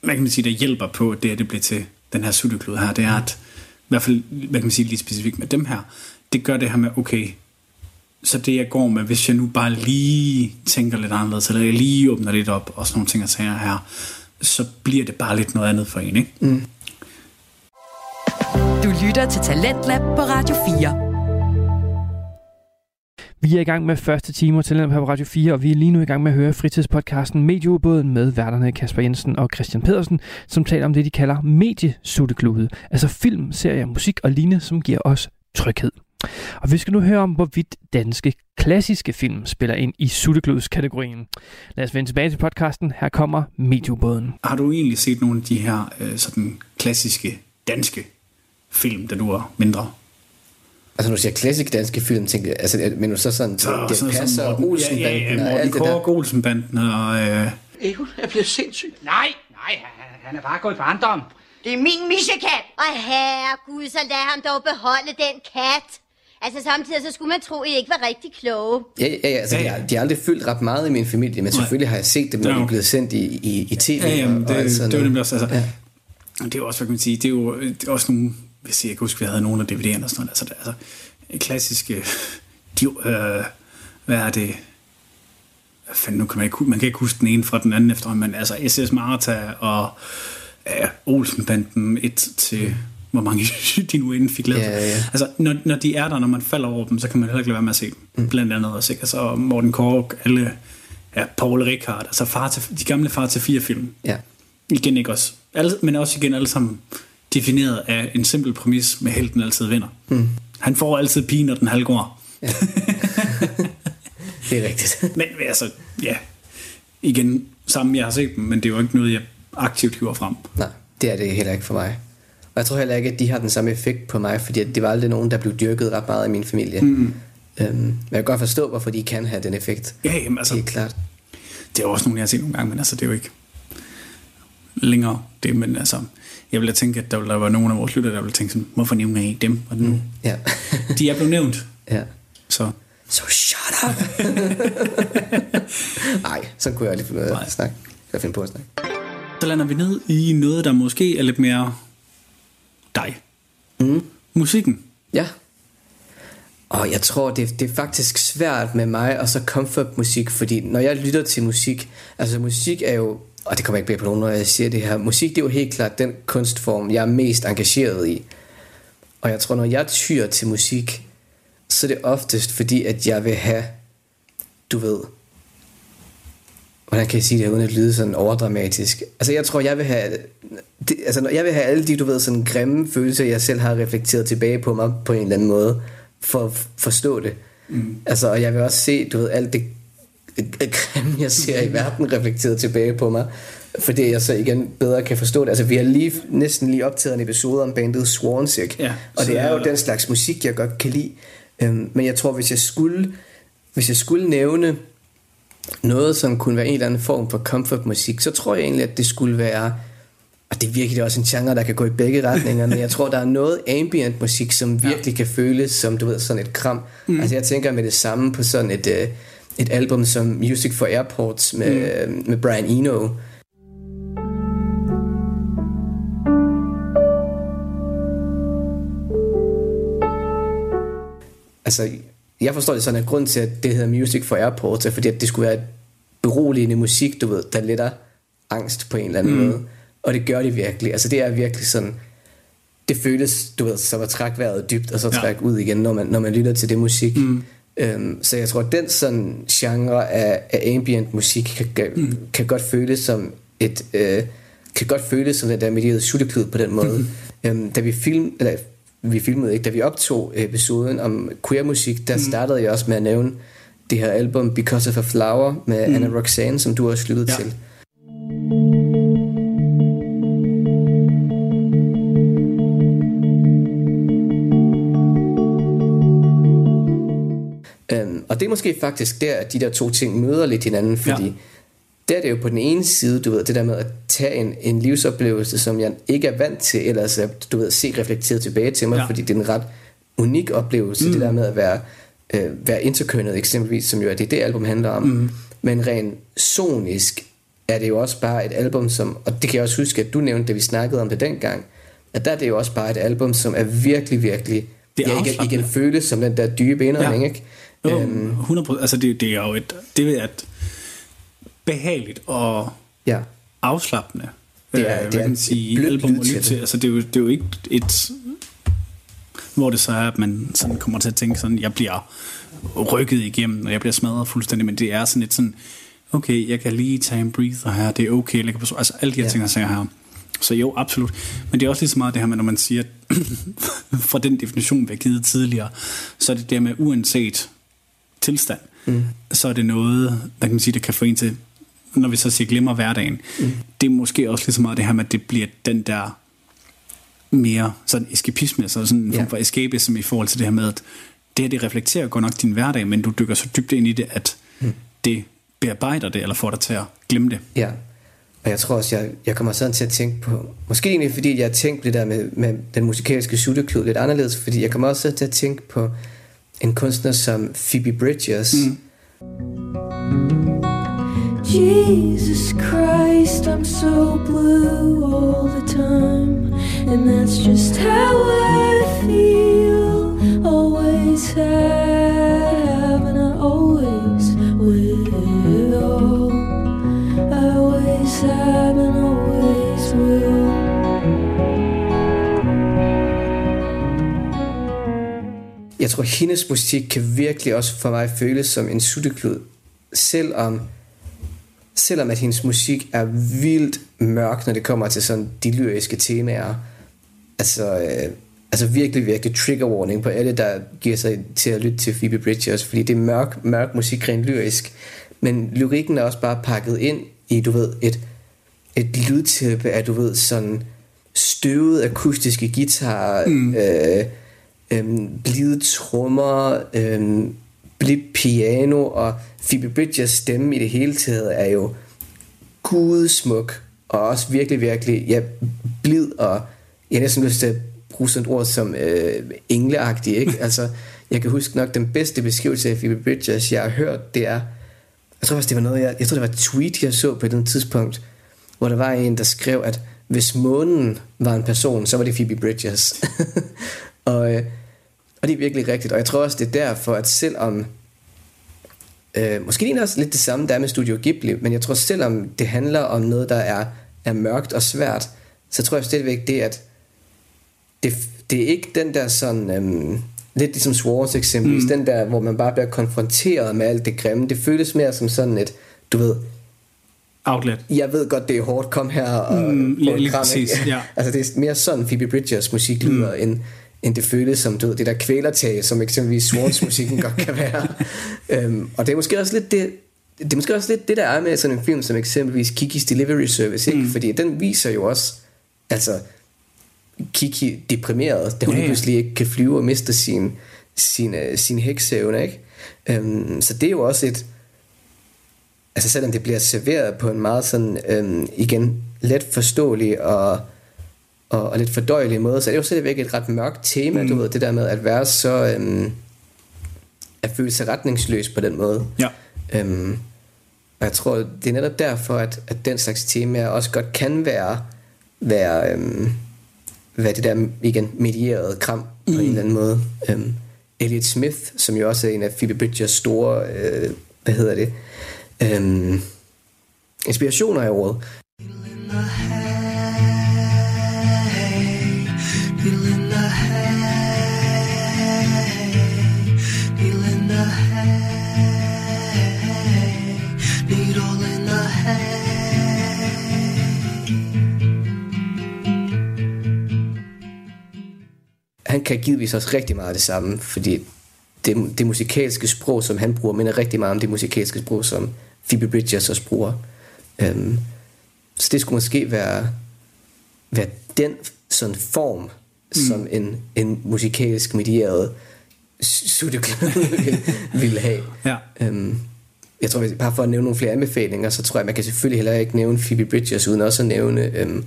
hvad kan man sige, der hjælper på, at det, at det bliver til den her sutteklud her, det er at, i hvert fald, hvad kan man sige, lige specifikt med dem her, det gør det her med, okay, så det jeg går med, hvis jeg nu bare lige tænker lidt anderledes, eller jeg lige åbner lidt op, og sådan nogle ting og sager her, så bliver det bare lidt noget andet for en, ikke? Mm. Du lytter til Talentlab på Radio 4. Vi er i gang med første time til på Radio 4, og vi er lige nu i gang med at høre fritidspodcasten Medieubåden med værterne Kasper Jensen og Christian Pedersen, som taler om det, de kalder mediesutteklude, Altså film, serier, musik og lignende, som giver os tryghed. Og vi skal nu høre om, hvorvidt danske klassiske film spiller ind i suttekludskategorien. Lad os vende tilbage til podcasten. Her kommer Mediebåden. Har du egentlig set nogle af de her øh, sådan klassiske danske film, da du var mindre? Altså når du siger klassisk danske film, tænker jeg, altså, men du så sådan, Så, det sådan som passer Morten- Olsenbanden ja, ja, ja, og Morten alt det der. Olsenbanden og... Øh, Egon er blevet sindssyg. Nej, nej, han- han er bare gået på andom. Det er min missekat. Og herregud, så lad ham dog beholde den kat. Altså samtidig så skulle man tro, at I ikke var rigtig kloge. Ja, ja, ja, altså, Ja, de, ja. har, de har aldrig fyldt ret meget i min familie, men selvfølgelig har jeg set dem, når Ja. de er blevet sendt i, i, i tv. ja, jamen, og, det, og alt sådan det var noget. nemlig også... Altså, Ja. Det er jo også, hvad kan man sige, det er jo det er også nogle... Hvis jeg kan huske, vi havde nogle af DVD'erne og sådan noget. Altså, altså klassiske... De, øh, hvad er det? Hvad fanden, nu kan man ikke, man kan ikke huske den ene fra den anden efter, men altså SS Marta og ja, Olsenbanden 1 til hvor mange de nu inden fik lavet. Ja, ja. Altså, når, når de er der, når man falder over dem, så kan man heller ikke lade være med at se dem. Mm. Blandt andet også, ikke? Altså, Morten Kork, alle, ja, Paul Rickard, altså far til, de gamle far til fire film. Ja. Igen ikke også. Alle, men også igen alle sammen defineret af en simpel præmis med helten altid vinder. Mm. Han får altid pigen, når den halvgår. Det er rigtigt. Men altså, ja, igen, sammen jeg har set dem, men det er jo ikke noget, jeg aktivt hiver frem. Nej, det er det heller ikke for mig. Og jeg tror heller ikke, at de har den samme effekt på mig, fordi det var aldrig nogen, der blev dyrket ret meget i min familie. Mm. Øhm, men jeg kan godt forstå, hvorfor de kan have den effekt. Ja, jamen, altså, Helt klart. Det er også nogle, jeg har set nogle gange, men altså, det er jo ikke længere det, men altså, jeg ville tænke, at der ville være nogen af vores lytter, der ville tænke sådan, hvorfor nævner I dem? Og nu? Mm. Ja. De er blevet nævnt. Ja. Så. Så shut up! Nej, så kunne jeg lige finde ud af at snakke. Jeg finde på at snakke. Så lander vi ned i noget, der måske er lidt mere dig. Mm. Musikken. Ja. Og jeg tror, det, det er faktisk svært med mig og så comfort musik, fordi når jeg lytter til musik, altså musik er jo, og det kommer ikke bag på nogen, når jeg siger det her, musik det er jo helt klart den kunstform, jeg er mest engageret i. Og jeg tror, når jeg tyr til musik, så er det oftest fordi, at jeg vil have, du ved, hvordan kan jeg sige det uden at lyde sådan overdramatisk? Altså jeg tror, jeg vil have, det, altså jeg vil have alle de, du ved, sådan grimme følelser, jeg selv har reflekteret tilbage på mig på en eller anden måde, for at forstå det. Mm. Altså, og jeg vil også se, du ved, alt det grimme, jeg ser i verden reflekteret tilbage på mig, fordi jeg så igen bedre kan forstå det. Altså, vi har lige, næsten lige optaget en episode om bandet Swansig, Ja, og det er jo den slags musik, jeg godt kan lide. Øhm, men jeg tror, hvis jeg skulle, hvis jeg skulle nævne noget, som kunne være en eller anden form for comfort musik, så tror jeg egentlig, at det skulle være og det er virkelig også en genre, der kan gå i begge retninger, men jeg tror, der er noget ambient musik, som virkelig kan føles som, du ved, sådan et kram. Mm. Altså jeg tænker med det samme på sådan et, øh, et album som Music for Airports med, mm. med Brian Eno. Altså, jeg forstår det sådan, at grund til, at det hedder Music for Airports, er fordi, at det skulle være et beroligende musik, du ved, der letter angst på en eller anden Mm. måde. Og det gør det virkelig. Altså, det er virkelig sådan, det føles, du ved, som at trække vejret dybt, og så Ja. trække ud igen, når man, når man lytter til det musik. Mm. Øhm, så jeg tror, at den sådan genre af, af ambient musik kan, kan, mm. kan godt føles som et... Øh, kan godt føles som den der medierede sutteklud på den måde. øhm, da vi film, eller vi filmede ikke, da vi optog episoden om queer musik, der Mm. startede jeg også med at nævne det her album Because of a Flower med Mm. Anna Roxanne, som du også lyttede Ja. til. Er måske faktisk der, at de der to ting møder lidt hinanden, fordi Ja. der er det jo på den ene side, du ved, det der med at tage en, en livsoplevelse, som jeg ikke er vant til, ellers at, du ved, se reflekteret tilbage til mig, Ja. fordi det er en ret unik oplevelse, Mm. det der med at være, øh, være interkønnet eksempelvis, som jo er det, det album handler om. Mm. Men rent sonisk er det jo også bare et album, som, og det kan jeg også huske, at du nævnte, da vi snakkede om det dengang, at der er det jo også bare et album, som er virkelig, virkelig, Det er igen, afslappende. igen føles som den der dybe indånding, Ja. ikke? Jo, Øhm. 100 Altså, det, det er jo et, det er et behageligt og Ja. afslappende Det er- øh, det er kan man et sige, album at lytte til. Altså, det er, jo, det er jo ikke et hvor det så er, at man sådan kommer til at tænke sådan, jeg bliver rykket igennem, og jeg bliver smadret fuldstændig, men det er sådan et sådan, okay, jeg kan lige tage en breather her, det er okay, jeg på, altså alle de her Ja. ting, jeg siger her. Så jo, absolut. Men det er også lige så meget det her med, når man siger, at fra den definition, vi har givet tidligere, så er det det med uanset tilstand, Mm. så er det noget, der kan man sige, der kan få en til, når vi så siger glemmer hverdagen, mm. det er måske også lige så meget det her med, at det bliver den der mere sådan eskapisme, altså sådan en form for escapism i forhold til det her med, at det her, det reflekterer godt nok din hverdag, men du dykker så dybt ind i det, at Mm. det bearbejder det, eller får dig til at glemme det. Ja, og jeg tror også, jeg, jeg kommer sådan til at tænke på, måske egentlig fordi jeg har tænkt på det der med, med den musikalske sutteklud lidt anderledes, fordi jeg kommer også til at tænke på en kunstner som Phoebe Bridgers. Mm. Jesus Christ, I'm so blue all the time, and that's just how I feel. Always have, tror, hendes musik kan virkelig også for mig føles som en sutteklud, selvom selvom at hendes musik er vildt mørk, når det kommer til sådan de lyriske temaer. Altså, øh, altså virkelig, virkelig trigger warning på alle, der giver sig til at lytte til Phoebe Bridgers, fordi det er mørk, mørk musik rent lyrisk. Men lyrikken er også bare pakket ind i, du ved, et, et lydtæppe af, du ved, sådan støvet akustiske guitar, mm. øh, øh, blide trommer, øh, blidt piano, og Phoebe Bridgers stemme i det hele taget er jo gudsmuk, og også virkelig, virkelig ja, blid, og jeg har næsten lyst til at bruge sådan et ord som øh, engleagtig, ikke? altså, jeg kan huske nok, den bedste beskrivelse af Phoebe Bridgers, jeg har hørt, det er, jeg tror også, det var noget, jeg, jeg tror, det var et tweet, jeg så på et tidspunkt, hvor der var en, der skrev, at hvis månen var en person, så var det Phoebe Bridgers. og, øh, og det er virkelig rigtigt, og jeg tror også, det er derfor, at selvom Øh, måske ligner også lidt det samme, der er med Studio Ghibli, men jeg tror selvom det handler om noget, der er, er mørkt og svært, så tror jeg stadigvæk det, at det, det er ikke den der sådan, øhm, lidt ligesom Swartz eksempelvis, mm. den der, hvor man bare bliver konfronteret med alt det grimme, det føles mere som sådan et, du ved, outlet. Jeg ved godt, det er hårdt, kom her og mm, lige, lige præcis, ja. altså det er mere sådan Phoebe Bridgers musik lyder, mm. end end det føles som du ved, det der kvælertag, som eksempelvis Swans musikken godt kan være. Um, og det er måske også lidt det, det er måske også lidt det, der er med sådan en film som eksempelvis Kikis Delivery Service, ikke? Mm. fordi den viser jo også, altså Kiki deprimeret, da hun ja. pludselig ikke kan flyve og mister sin, sin, uh, sin heksevne, ikke? Um, så det er jo også et, altså selvom det bliver serveret på en meget sådan, um, igen, let forståelig og og, og lidt fordøjelig måde, så er det jo stadigvæk et ret mørkt tema, mm. du ved, det der med at være så, øhm, at føle sig retningsløs på den måde. Ja. Øhm, og jeg tror, det er netop derfor, at, at den slags temaer også godt kan være, være, øhm, være det der, igen, medieret kram mm. på en mm. eller anden måde. Øhm, Elliot Smith, som jo også er en af Phoebe Bridgers store, øh, hvad hedder det, øhm, inspirationer i året. Han kan givetvis også rigtig meget af det samme, fordi det, det musikalske sprog, som han bruger, minder rigtig meget om det musikalske sprog, som Phoebe Bridgers også bruger. Um, så det skulle måske være, være den sådan form, mm. som en, en musikalsk medieret sutteklub ville have. Ja. Um, jeg tror, bare for at nævne nogle flere anbefalinger, så tror jeg, man kan selvfølgelig heller ikke nævne Phoebe Bridgers, uden også at nævne um,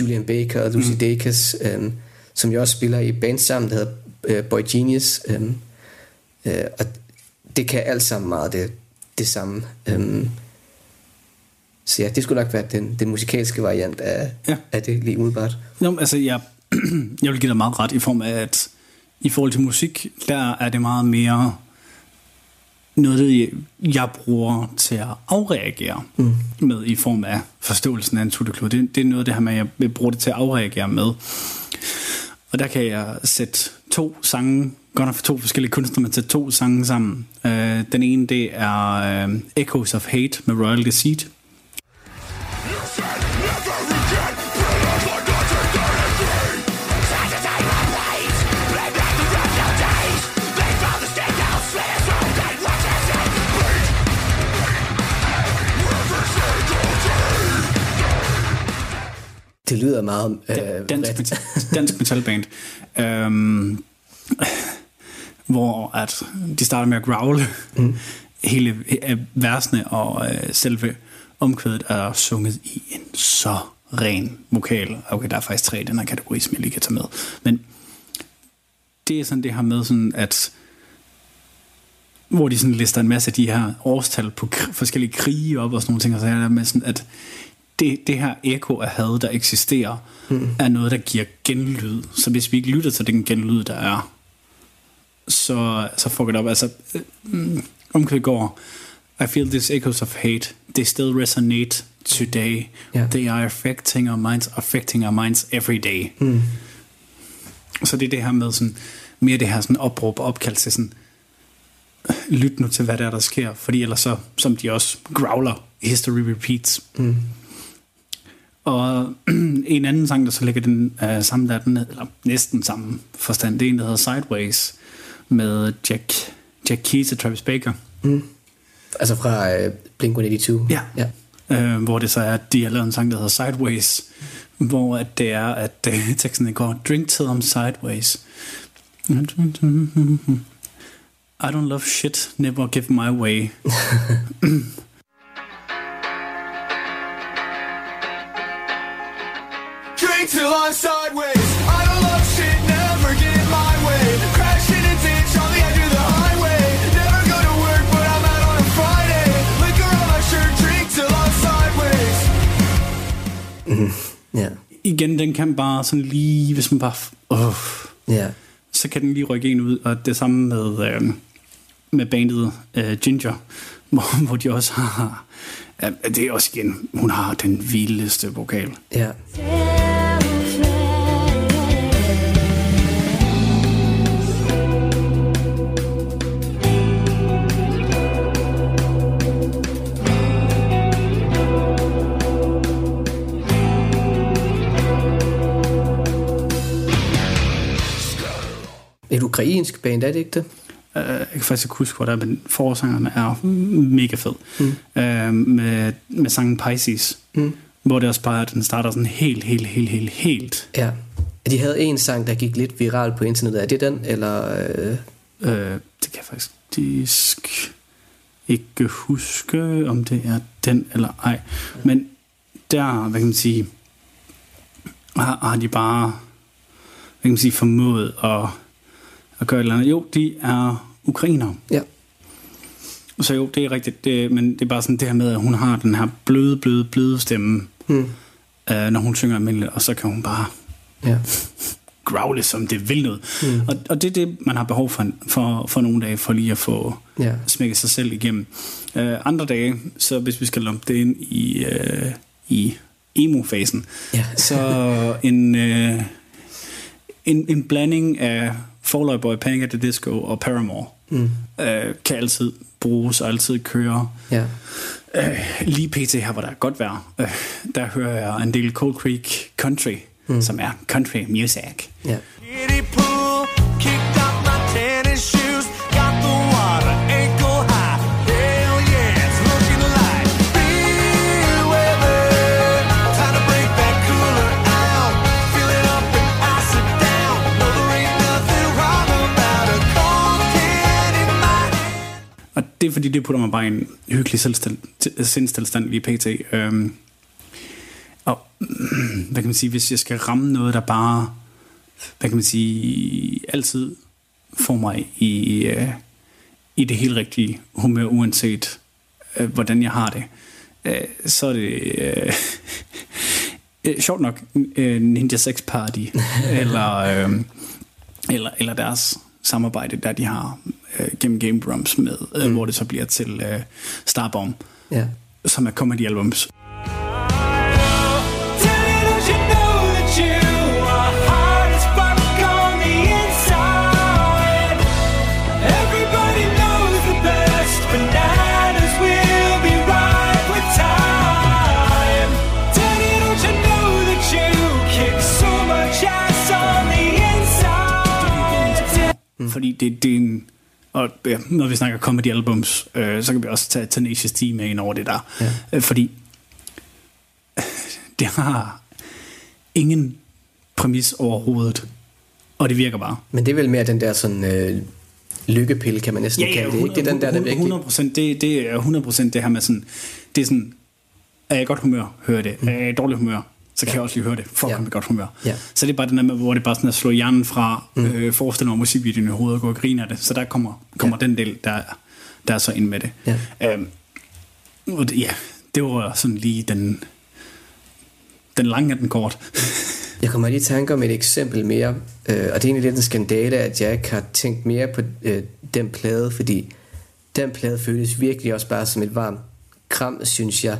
Julian Baker og Lucy mm. Dacus, um, som jo også spiller i band sammen, der hedder uh, Boy Genius. Um, uh, og det kan alt sammen meget det, det samme. Um, så ja, det skulle nok være den, den musikalske variant af, ja. af det lige umiddelbart. Nå, altså jeg, jeg vil give dig meget ret i form af, at i forhold til musik, der er det meget mere noget, jeg bruger til at afreagere mm. med i form af forståelsen af en tutteklud. Det, det er noget det her med, at jeg bruger det til at afreagere med. Og der kan jeg sætte to sange, godt nok for to forskellige kunstnere, men sætte to sange sammen. Øh, den ene, det er øh, Echoes of Hate med Royal Deceit. Det lyder meget... Øh, dansk, metal, dansk metalband. øhm, hvor at de starter med at growle. Mm. Hele versene og øh, selve omkvædet er sunget i en så ren vokal. Okay, der er faktisk tre i den her kategori, som jeg lige kan tage med. Men det er sådan det her med sådan, at hvor de sådan lister en masse af de her årstal på kr- forskellige krige op og sådan nogle ting, og så er der med sådan, at det, det her ekko af had, der eksisterer, mm. er noget, der giver genlyd. Så hvis vi ikke lytter til den genlyd, der er, så, så får det op. Altså, mm, omkring går, I feel these echoes of hate, they still resonate today. Yeah. They are affecting our minds, affecting our minds every day. Mm. Så det er det her med sådan, mere det her sådan opråb og opkald til sådan, lyt nu til, hvad der er, der sker, fordi ellers så, som de også growler, history repeats. Mm. Og en anden sang, der så ligger den uh, samme der, den, eller næsten samme forstand, det er en, der hedder Sideways, med Jack, Jack Keys og Travis Baker. Mm. Altså fra øh, Blink-182? Ja. ja. Øh, hvor det så er, at de har lavet en sang, der hedder Sideways, hvor at det er, at øh, teksten går, drink till I'm sideways. I don't love shit, never give my way. till I'm sideways. I don't love shit, never get my way. Crashing a ditch on the edge of the highway. Never go to work, but I'm out on a Friday. Liquor on my shirt, drink till I'm sideways. Mm. Ja. Igen, den kan bare sådan lige, hvis man bare... Uh, Ja. så kan den lige rykke en ud, og det samme med, øh, med bandet øh, Ginger, hvor, hvor de også har... Ja, det er også igen, hun har den vildeste vokal. Ja. Et ukrainsk band, er det ikke det? Uh, jeg kan faktisk ikke huske, hvor der er, men forsangeren er mega fed. Mm. Uh, med, med sangen Pisces, Mm. hvor det også bare den starter sådan helt, helt, helt, helt, helt. Ja. De havde en sang, der gik lidt viral på internettet. Er det den, eller... Øh... Uh, det kan jeg faktisk disk ikke huske, om det er den eller ej. Men der, hvad kan man sige, har, har de bare, hvad kan man sige, formået at, at gøre et eller andet. Jo, de er ukrainere. Ja. Så jo, det er rigtigt, det, men det er bare sådan det her med, at hun har den her bløde, bløde, bløde stemme, Mm. øh, når hun synger almindeligt, og så kan hun bare Ja. growle, som det vil noget. Mm. Og, og det er det, man har behov for, for, for nogle dage, for lige at få Ja. smækket sig selv igennem. Øh, andre dage, så hvis vi skal lumpe det ind i, øh, i emo-fasen, Ja. så en, øh, en, en blanding af Fall Boy, Panic at the Disco og Paramore Mm. øh, kan altid bruges og altid køre. Ja. Øh, lige pt. her, hvor der er godt vejr, øh, der hører jeg en del Cold Creek Country, mm. som er country music. Ja. Og det er fordi, det putter mig bare i en hyggelig sindstilstand lige pt. Øhm, og hvad kan man sige, hvis jeg skal ramme noget, der bare, hvad kan man sige, altid får mig i, øh, i det helt rigtige humør, uanset øh, hvordan jeg har det, øh, så er det øh, øh, sjovt nok øh, Ninja Sex Party, eller, øh, eller, eller deres samarbejde, der de har øh, gennem Game Grumps med, øh, mm. hvor det så bliver til øh, Starbomb, Ja. som er comedy albums. Fordi det, det er en... Og ja, når vi snakker comedy albums, øh, så kan vi også tage Tenacious D med ind over det der. Ja. Øh, fordi det har ingen præmis overhovedet. Og det virker bare. Men det er vel mere den der sådan øh, lykkepille, kan man næsten kalde det. Ikke? Det er den der, der virkelig... 100 procent. Det, det er 100 procent det her med sådan... Det er sådan... Er jeg godt humør, hører det. Er jeg i dårligt humør, så kan jeg også lige høre det, for at Ja. komme i godt humør. Ja. Så det er bare den der med, hvor det bare sådan at slå hjernen fra, mm. øh, forestille mig musikvideoen i hovedet og gå og grine af det. Så der kommer, kommer ja. den del, der, der er så ind med det. Ja. Øhm, og det, ja, det var sådan lige den, den lange af den kort. Jeg kommer lige i tanke om et eksempel mere, øh, og det er egentlig lidt en skandale, at jeg ikke har tænkt mere på øh, den plade, fordi den plade føles virkelig også bare som et varmt kram, synes jeg.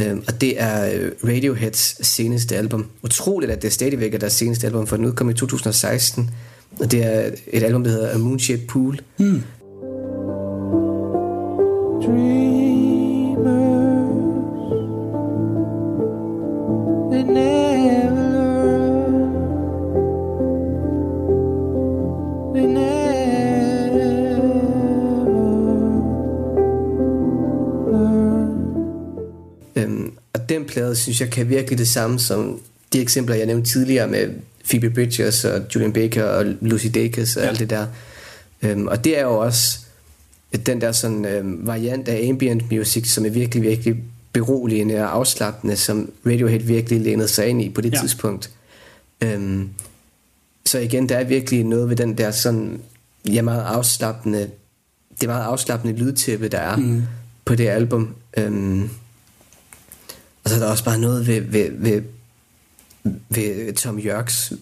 Øhm, og det er øh, Radioheads seneste album. Utroligt, at det stadigvæk er deres seneste album, for den udkom i 2016. Og det er et album, der hedder A Moonshaped Pool. Hmm. They den plade, synes jeg, kan virkelig det samme som de eksempler, jeg nævnte tidligere med Phoebe Bridgers og Julian Baker og Lucy Dacus og ja. alt det der. Øhm, og det er jo også den der sådan øhm, variant af ambient music, som er virkelig, virkelig beroligende og afslappende, som Radiohead virkelig lænede sig ind i på det Ja. tidspunkt. Øhm, så igen, der er virkelig noget ved den der sådan, ja, meget afslappende, det meget afslappende lydtæppe, der er mm. på det album. Øhm, og så er der også bare noget ved, ved, ved, ved Tom Yorks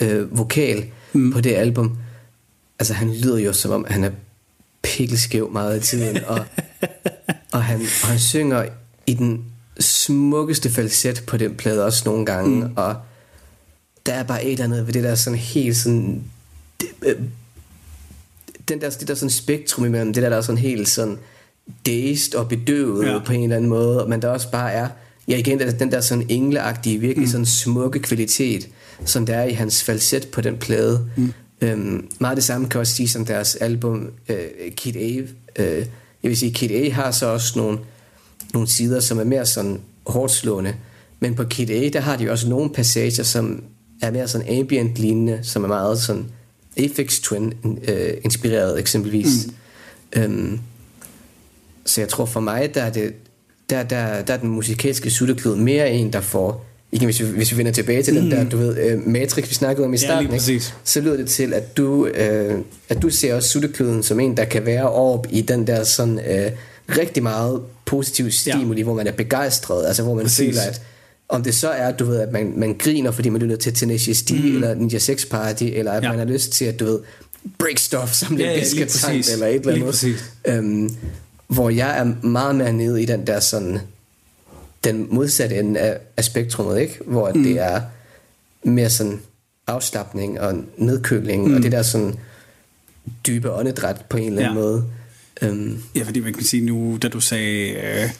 øh, vokal mm. på det album. Altså han lyder jo som om, han er pikkelskæv meget af tiden, og, og, han, og han synger i den smukkeste falset på den plade også nogle gange, mm. og der er bare et eller andet ved det der sådan helt sådan det, øh, den der, det der sådan spektrum imellem det der, der er sådan helt sådan dazed og bedøvet Ja. ja. på en eller anden måde, men der også bare er, ja igen, den, den der sådan engleagtige, virkelig mm. sådan smukke kvalitet, som der er i hans falset på den plade. Mm. Øhm, meget det samme kan også sige som deres album øh, Kid A. Øh, jeg vil sige, Kid A har så også nogle, nogle sider, som er mere sådan hårdt slående, men på Kid A, der har de også nogle passager, som er mere sådan ambient lignende, som er meget sådan Aphex Twin øh, inspireret eksempelvis. Mm. Øhm, så jeg tror for mig, der er, det, der, der, der er den musikalske sutteklud mere en, der får... Igen, hvis vi, hvis vi vender tilbage til mm. den der, du ved, øh, Matrix, vi snakkede om i Ja, starten, lige præcis. så lyder det til, at du, øh, at du ser også suttekluden som en, der kan være op i den der sådan øh, rigtig meget positiv stimuli, ja. hvor man er begejstret, altså hvor man Præcis. føler, at om det så er, du ved, at man, man griner, fordi man lytter til Tenacious D, mm. eller Ninja Sex Party, eller at Ja. ja. man har lyst til at, du ved, break stuff som Ja, ja, ja, lidt lige biscuit eller et eller Lige andet. Øhm, hvor jeg er meget mere nede i den der sådan, den modsatte ende af, af spektrummet, ikke? Hvor mm. det er mere sådan afslappning og nedkøling, mm. Og det der sådan dybe åndedræt på en eller anden Ja. måde. Øhm, Ja, fordi man kan sige nu, da du sagde øh,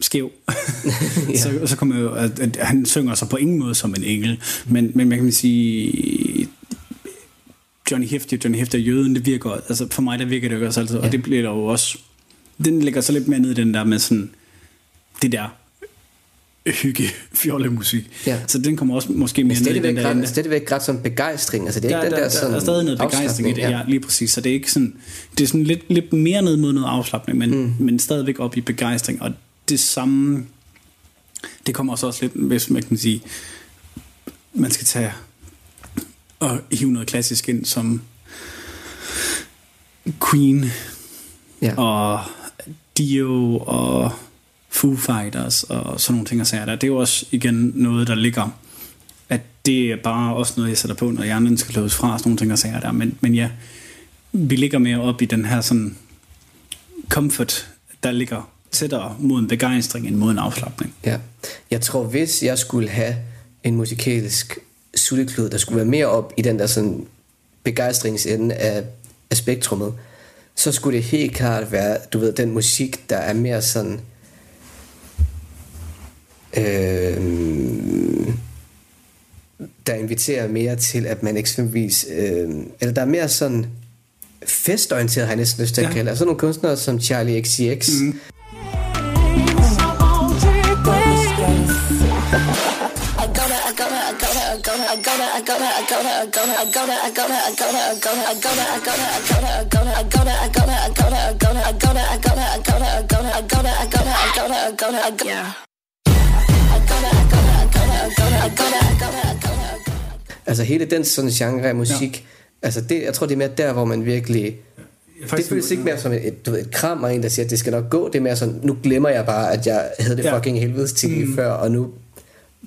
skæv, ja. så, så kommer jo, at, at han synger sig på ingen måde som en engel, men, men man kan sige, Johnny Hefti, Johnny Hefti er jøden, det virker, altså for mig der virker det jo også altid, ja. og det bliver der jo også, den ligger så lidt mere ned i den der med sådan, det der hygge fjollemusik. Ja. Så den kommer også måske mere ned i den der ret, stadigvæk ret som begejstring. Altså, det er der, ikke den der, der, sådan der er stadig noget begejstring i det, ja, lige præcis. Så det er ikke sådan, det er sådan lidt, lidt mere ned mod noget afslappning, men, mm. men stadigvæk op i begejstring. Og det samme, det kommer også, også lidt, hvis man kan sige, man skal tage og hive noget klassisk ind, som Queen ja. og Dio og Foo Fighters og sådan nogle ting og sager der. Det er jo også igen noget, der ligger at det er bare også noget, jeg sætter på, når hjernen skal løbes fra, sådan nogle ting og sager der. Men, men ja, vi ligger mere op i den her sådan comfort, der ligger tættere mod en begejstring end mod en afslappning. Ja. Jeg tror, hvis jeg skulle have en musikalsk sutteklud, der skulle være mere op i den der sådan begejstringsende af, af spektrummet, så skulle det helt klart være, du ved, den musik, der er mere sådan... Øh, der inviterer mere til, at man eksempelvis... Øh, eller der er mere sådan festorienteret, har jeg næsten lyst til at Ja. kalde. Altså nogle kunstnere som Charlie XCX, mm. Altså hele den sådan genre af musik, ja. altså det, jeg tror det er mere der, hvor man virkelig... det føles ikke mere som et, et, du ved, et kram og en, der siger, at det skal nok gå. Det er mere sådan, nu glemmer jeg bare, at jeg havde det Ja. fucking helvedes til mm. før, og nu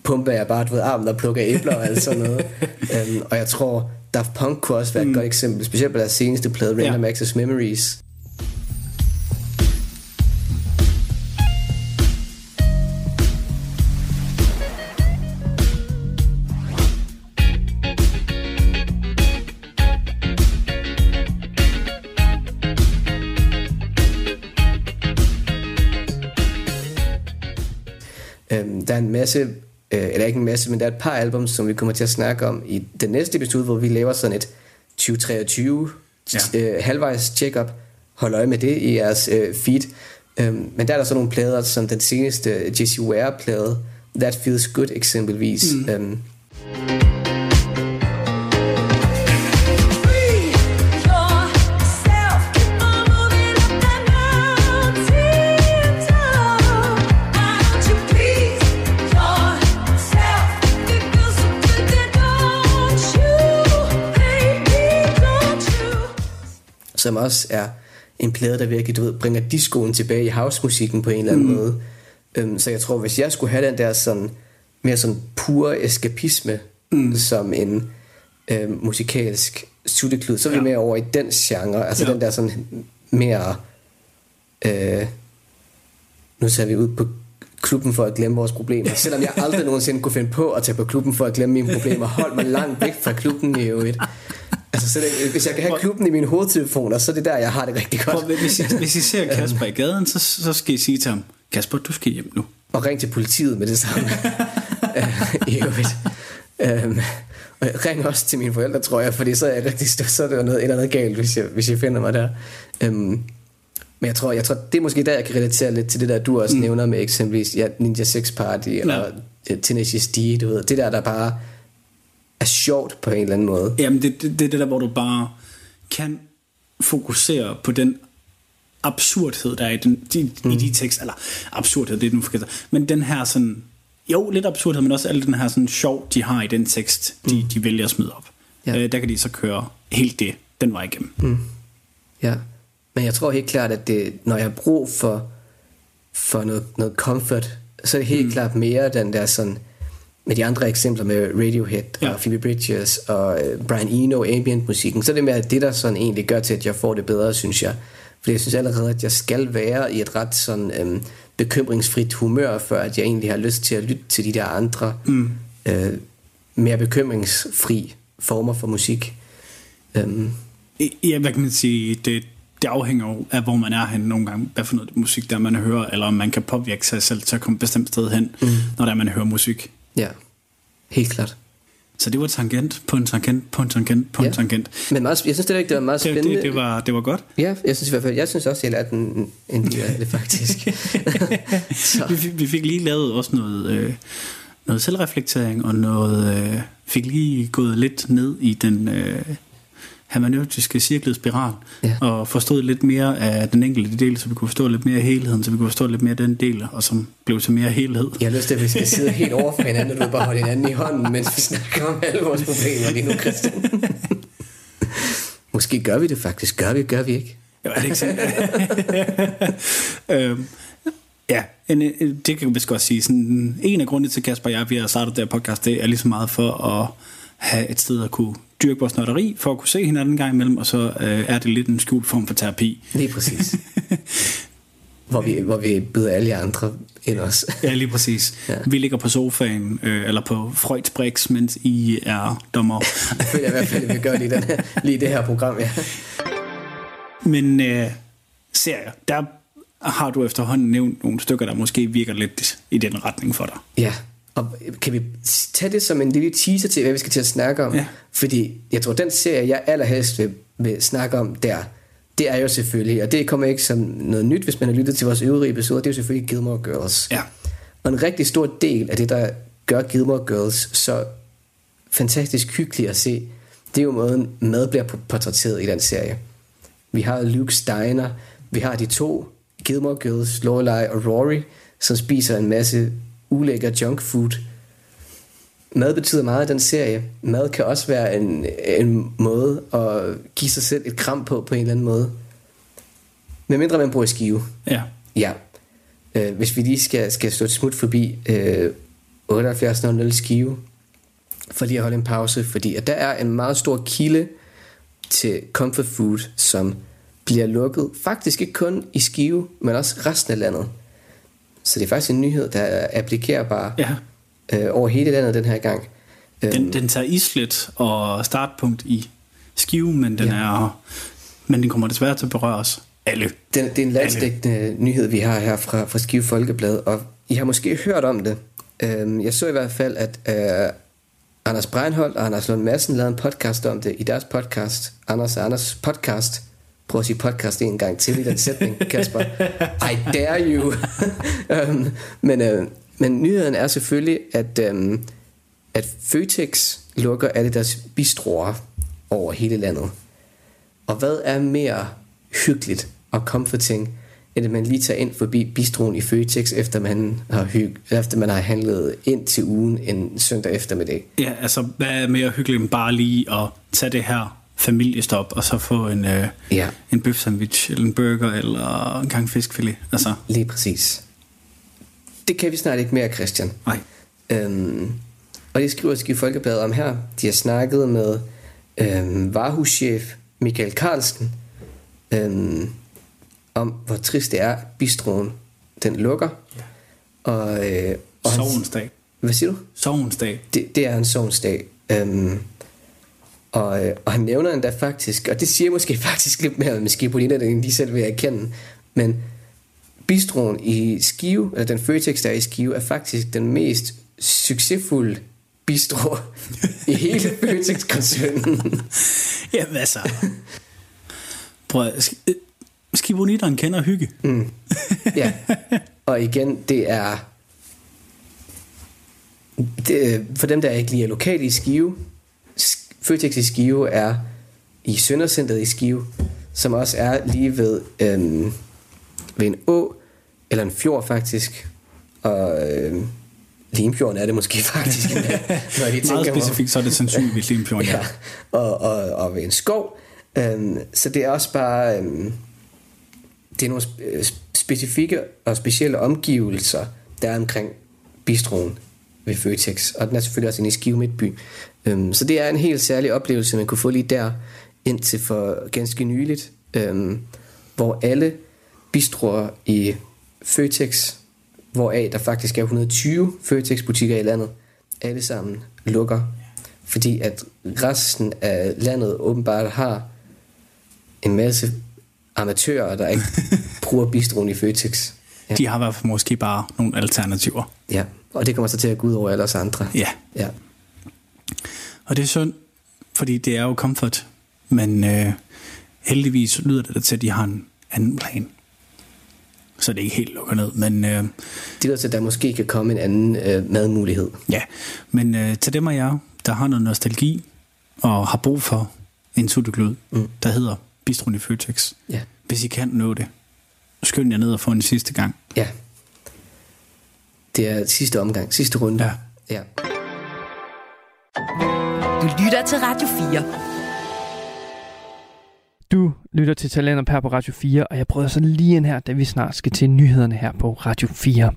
pumper jeg bare, du ved, armen og plukker æbler og alt sådan noget. um, og jeg tror, Daft Punk kunne også være et mm. godt eksempel, specielt på deres seneste plade, Random ja. Access Memories. Øhm, der er en masse øh, eller ikke en masse, men der er et par album, som vi kommer til at snakke om i den næste episode, hvor vi laver sådan et 2023 ja. øh, halvvejs check-up. Hold øje med det i jeres øh, feed. Øhm, men der er der så nogle plader, som den seneste Jesse Ware-plade, That Feels Good eksempelvis. Mm. Øhm, som også er en plade, der virkelig du ved, bringer discoen tilbage i housemusikken på en eller anden mm. måde. Øhm, så jeg tror, hvis jeg skulle have den der sådan, mere sådan pure eskapisme, mm. som en øhm, musikalsk sutteklud, så er vi ja. mere over i den genre, altså ja. den der sådan mere, øh, nu ser vi ud på klubben for at glemme vores problemer. Selvom jeg aldrig nogensinde kunne finde på at tage på klubben for at glemme mine problemer. Hold mig langt væk fra klubben i øvrigt. Altså, så det, hvis jeg kan have klubben i mine hovedtelefoner, så er det der, jeg har det rigtig godt. Prøv, hvis, I, hvis I ser Kasper i gaden, så, så skal I sige til ham, Kasper, du skal hjem nu. Og ring til politiet med det samme. Øh, I øvrigt. Øhm, og jeg ring også til mine forældre, tror jeg, fordi så er jeg rigtig stødt, så er det noget, et eller andet galt, hvis jeg, hvis jeg finder mig der. Øhm, men jeg tror, jeg tror, det er måske der, jeg kan relatere lidt til det der, du også mm. nævner med eksempelvis ja, Ninja Sex Party ja. og Teenage D, du ved. Det der, der bare er sjovt på en eller anden måde. Jamen, det, det, det er det der, hvor du bare kan fokusere på den absurdhed, der er i, den, de, mm. i de tekster. Eller absurdhed, det er den forkerte. Men den her sådan... Jo, lidt absurdhed, men også al den her sådan sjov, de har i den tekst, de, mm. de vælger at smide op. Ja. Øh, der kan de så køre helt det, den vej igennem. Mm. Ja, men jeg tror helt klart, at det, når jeg har brug for, for noget, noget comfort, så er det helt mm. klart mere den der sådan med de andre eksempler med Radiohead ja. og Phoebe Bridges og uh, Brian Eno, ambient musikken, så er det med at det der sådan egentlig gør til, at jeg får det bedre, synes jeg. For jeg synes allerede, at jeg skal være i et ret sådan um, bekymringsfrit humør, før at jeg egentlig har lyst til at lytte til de der andre mm. uh, mere bekymringsfri former for musik. Um, ja, hvad kan man sige, det, det afhænger jo af, hvor man er hen nogle gange, hvad for noget musik der man hører, eller om man kan påvirke sig selv til at komme et bestemt sted hen, mm. når der man hører musik. Ja, helt klart. Så det var tangent på en tangent på en tangent på en Ja. tangent. Men meget, jeg synes det, det var meget Det, spændende. det, det, var, det var godt. Ja, jeg synes i hvert fald, jeg synes også, jeg lærte en, en del af det faktisk. vi, fik- vi fik lige lavet også noget, øh, noget selvreflektering, og noget øh, fik lige gået lidt ned i den øh, hermeneutiske cirklede spiral, Ja. og forstået lidt mere af den enkelte del, så vi kunne forstå lidt mere af helheden, så vi kunne forstå lidt mere af den del, og som blev til mere helhed. Jeg har lyst til, at vi skal sidde helt over for hinanden, og du bare holde hinanden i hånden, mens vi snakker om alle vores problemer lige nu, Christian. Måske gør vi det faktisk. Gør vi, gør vi ikke? Jo, er det ikke sådan? øhm, ja, en, det kan vist godt sige. Sådan, en af grundene til, Kasper og jeg, vi har startet det her podcast, det er lige så meget for at have et sted at kunne dyrke vores nørderi, for at kunne se hinanden en gang imellem, og så øh, er det lidt en skjult form for terapi. Lige præcis. hvor, vi, hvor vi byder alle andre ind os. Ja, lige præcis. Ja. Vi ligger på sofaen, øh, eller på Freuds Brix, mens I er dommer. Det føler jeg i hvert fald, at vi gør lige, den her, lige det her program, ja. Men øh, serier, der har du efterhånden nævnt nogle stykker, der måske virker lidt i den retning for dig. Ja, og kan vi tage det som en lille teaser til, hvad vi skal til at snakke om? Ja. Fordi jeg tror, den serie, jeg allerhelst vil, vil snakke om der, det er jo selvfølgelig, og det kommer ikke som noget nyt, hvis man har lyttet til vores øvrige episoder, det er jo selvfølgelig Gilmore Girls. Ja. Og en rigtig stor del af det, der gør Gilmore Girls så fantastisk hyggelig at se, det er jo måden, mad bliver portrætteret i den serie. Vi har Luke Steiner, vi har de to Gilmore Girls, Lorelai og Rory, som spiser en masse ulækker junk food. Mad betyder meget i den serie. Mad kan også være en, en måde at give sig selv et kram på, på en eller anden måde. Med mindre man bruger skive. Ja. Ja. Øh, hvis vi lige skal, skal stå et smut forbi øh, 7800 skive, for lige at holde en pause, fordi at der er en meget stor kilde til comfort food, som bliver lukket, faktisk ikke kun i Skive, men også resten af landet. Så det er faktisk en nyhed, der er applikerbar Ja. øh, over hele landet den her gang. Øhm, Den, den tager islet og startpunkt i skive, men den, ja. er, men den kommer desværre til at berøre os alle. Den, det er en landsdækkende nyhed, vi har her fra, fra Skive Folkeblad, og I har måske hørt om det. Øhm, jeg så i hvert fald, at øh, Anders Breinholt og Anders Lund Madsen lavede en podcast om det i deres podcast. Anders og Anders podcast. Prøv at sige podcast en gang til i den sætning, Kasper. I dare you. øhm, men, øh, men nyheden er selvfølgelig, at, øh, at Føtex lukker alle deres bistroer over hele landet. Og hvad er mere hyggeligt og comforting, end at man lige tager ind forbi bistroen i Føtex, efter man har, hyg- efter man har handlet ind til ugen en søndag eftermiddag. Ja, altså, hvad er mere hyggeligt end bare lige at tage det her familiestop, og så få en, øh, ja. en bøf sandwich, eller en burger, eller en gang fiskfilet. Altså. Lige præcis. Det kan vi snart ikke mere, Christian. Nej. Øhm, og det skriver Skive Folkebladet om her. De har snakket med øhm, varehuschef Michael Carlsen øhm, om, hvor trist det er, bistroen den lukker. Ja. Og, øh, og han- Sovensdag. Hvad siger du? Sovensdag. Det, det er en sovensdag. Øhm, og, øh, og han nævner endda faktisk, og det siger måske faktisk lidt mere med Skipolina, end de selv vil erkende, men bistroen i Skive, eller den Føtex, der er i Skive, er faktisk den mest succesfulde bistro i hele Føtex-koncernen. Jamen altså. Prøv at, øh, skiboniteren kender hygge. Mm. Ja. Og igen, det er... Det, for dem, der ikke lige er lokale i Skive, Sk- Føtex i Skive er i Søndercenteret i Skive, som også er lige ved, øhm, ved en å, eller en fjord faktisk, og øhm, Limfjorden er det måske faktisk, når de Meget tænker om. specifikt, så er det sandsynligvis Limfjorden, ja. ja. Og, og, og ved en skov. Øhm, så det er også bare... Øhm, det er nogle sp- specifikke og specielle omgivelser, der er omkring bistroen ved Føtex. Og den er selvfølgelig også inde i Skive Midtby. Øhm, så det er en helt særlig oplevelse, man kunne få lige der, indtil for ganske nyligt, øhm, hvor alle bistroer i Føtex, hvoraf der faktisk er 120 Føtex-butikker i landet, alle sammen lukker. Fordi at resten af landet åbenbart har en masse amatører, der ikke bruger bistroen i Føtex. Ja. De har i hvert fald måske bare nogle alternativer. Ja, og det kommer så til at gå ud over alle os andre. Ja. ja. Og det er synd, fordi det er jo comfort. Men øh, heldigvis lyder det da til, at de har en anden plan. Så det er ikke helt lukker ned. Men, øh, det lyder til, at der måske kan komme en anden øh, madmulighed. Ja, men øh, til dem af jer, der har noget nostalgi og har brug for en sutteklud, mm. der hedder Bistroen i Føtex. Ja. Hvis I kan nå det, skynd jer ned og få en sidste gang. Ja. Det er sidste omgang, sidste runde. Ja. ja. Du lytter til Radio 4. Du lytter til Talenter her på Radio 4, og jeg prøver sådan lige ind her, da vi snart skal til nyhederne her på Radio 4.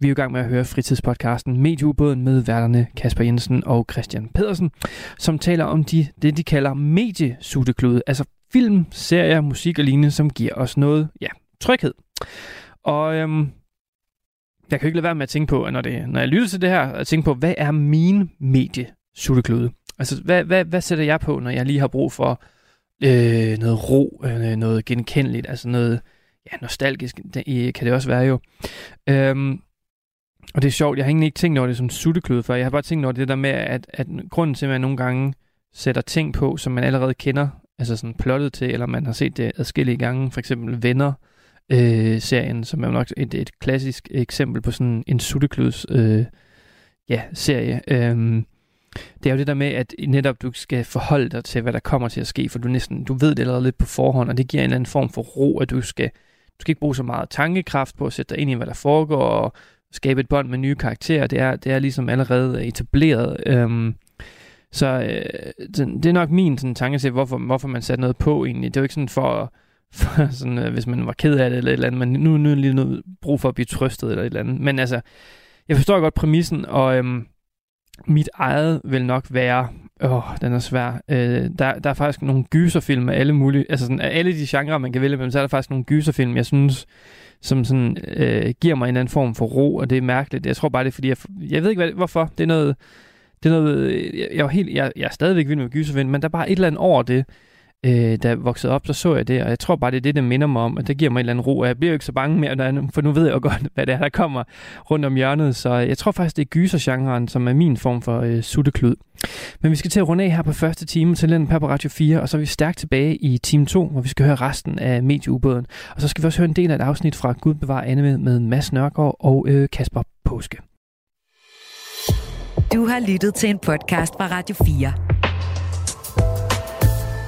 Vi er jo i gang med at høre fritidspodcasten Medieubåden med værterne Kasper Jensen og Christian Pedersen, som taler om de, det, de kalder mediesutteklude, altså film, serier, musik og lignende, som giver os noget, ja, tryghed. Og øhm, jeg kan jo ikke lade være med at tænke på, at når, det, når jeg lytter til det her, at tænke på, hvad er min mediesutteklude? Altså, hvad, hvad, hvad sætter jeg på, når jeg lige har brug for øh, noget ro, øh, noget genkendeligt, altså noget ja, nostalgisk, det, kan det også være jo. Øhm, og det er sjovt, jeg har egentlig ikke tænkt over det som sutteklud før, jeg har bare tænkt over det der med, at, at grunden til, at man nogle gange sætter ting på, som man allerede kender, altså sådan plottet til, eller man har set det adskillige gange, for eksempel Venner, øh, Øh, serien, som er nok et, et klassisk eksempel på sådan en suttekluds øh, ja, serie. Øhm, det er jo det der med, at netop du skal forholde dig til, hvad der kommer til at ske, for du næsten, du ved det allerede lidt på forhånd, og det giver en eller anden form for ro, at du skal, du skal ikke bruge så meget tankekraft på at sætte dig ind i, hvad der foregår, og skabe et bånd med nye karakterer. Det er, det er ligesom allerede etableret. Øhm, så øh, det er nok min sådan, tanke til, hvorfor, hvorfor man satte noget på egentlig. Det er jo ikke sådan for, at for sådan, øh, hvis man var ked af det eller et eller andet, men nu, nu er lige noget brug for at blive trøstet eller et eller andet. Men altså, jeg forstår godt præmissen, og øhm, mit eget vil nok være, åh, den er svær. Øh, der, der er faktisk nogle gyserfilm af alle mulige, altså sådan, af alle de genrer, man kan vælge mellem, så er der faktisk nogle gyserfilm, jeg synes, som sådan, øh, giver mig en eller anden form for ro, og det er mærkeligt. Jeg tror bare, det er fordi, jeg, jeg ved ikke, hvad, hvorfor. Det er noget, det er noget, jeg, jeg, er helt, jeg, jeg er stadigvæk vild med gyserfilm, men der er bare et eller andet over det, øh, da jeg voksede op, så så jeg det, og jeg tror bare, det er det, der minder mig om, og det giver mig en eller anden ro, og jeg bliver jo ikke så bange mere, for nu ved jeg jo godt, hvad det er, der kommer rundt om hjørnet, så øh, jeg tror faktisk, det er gysergenren, som er min form for øh, sutteklud. Men vi skal til at runde af her på første time til den på Radio 4, og så er vi stærkt tilbage i time 2, hvor vi skal høre resten af medieubåden. Og så skal vi også høre en del af et afsnit fra Gud bevar Anne med, med Mads Nørgaard og øh, Kasper Påske. Du har lyttet til en podcast fra Radio 4.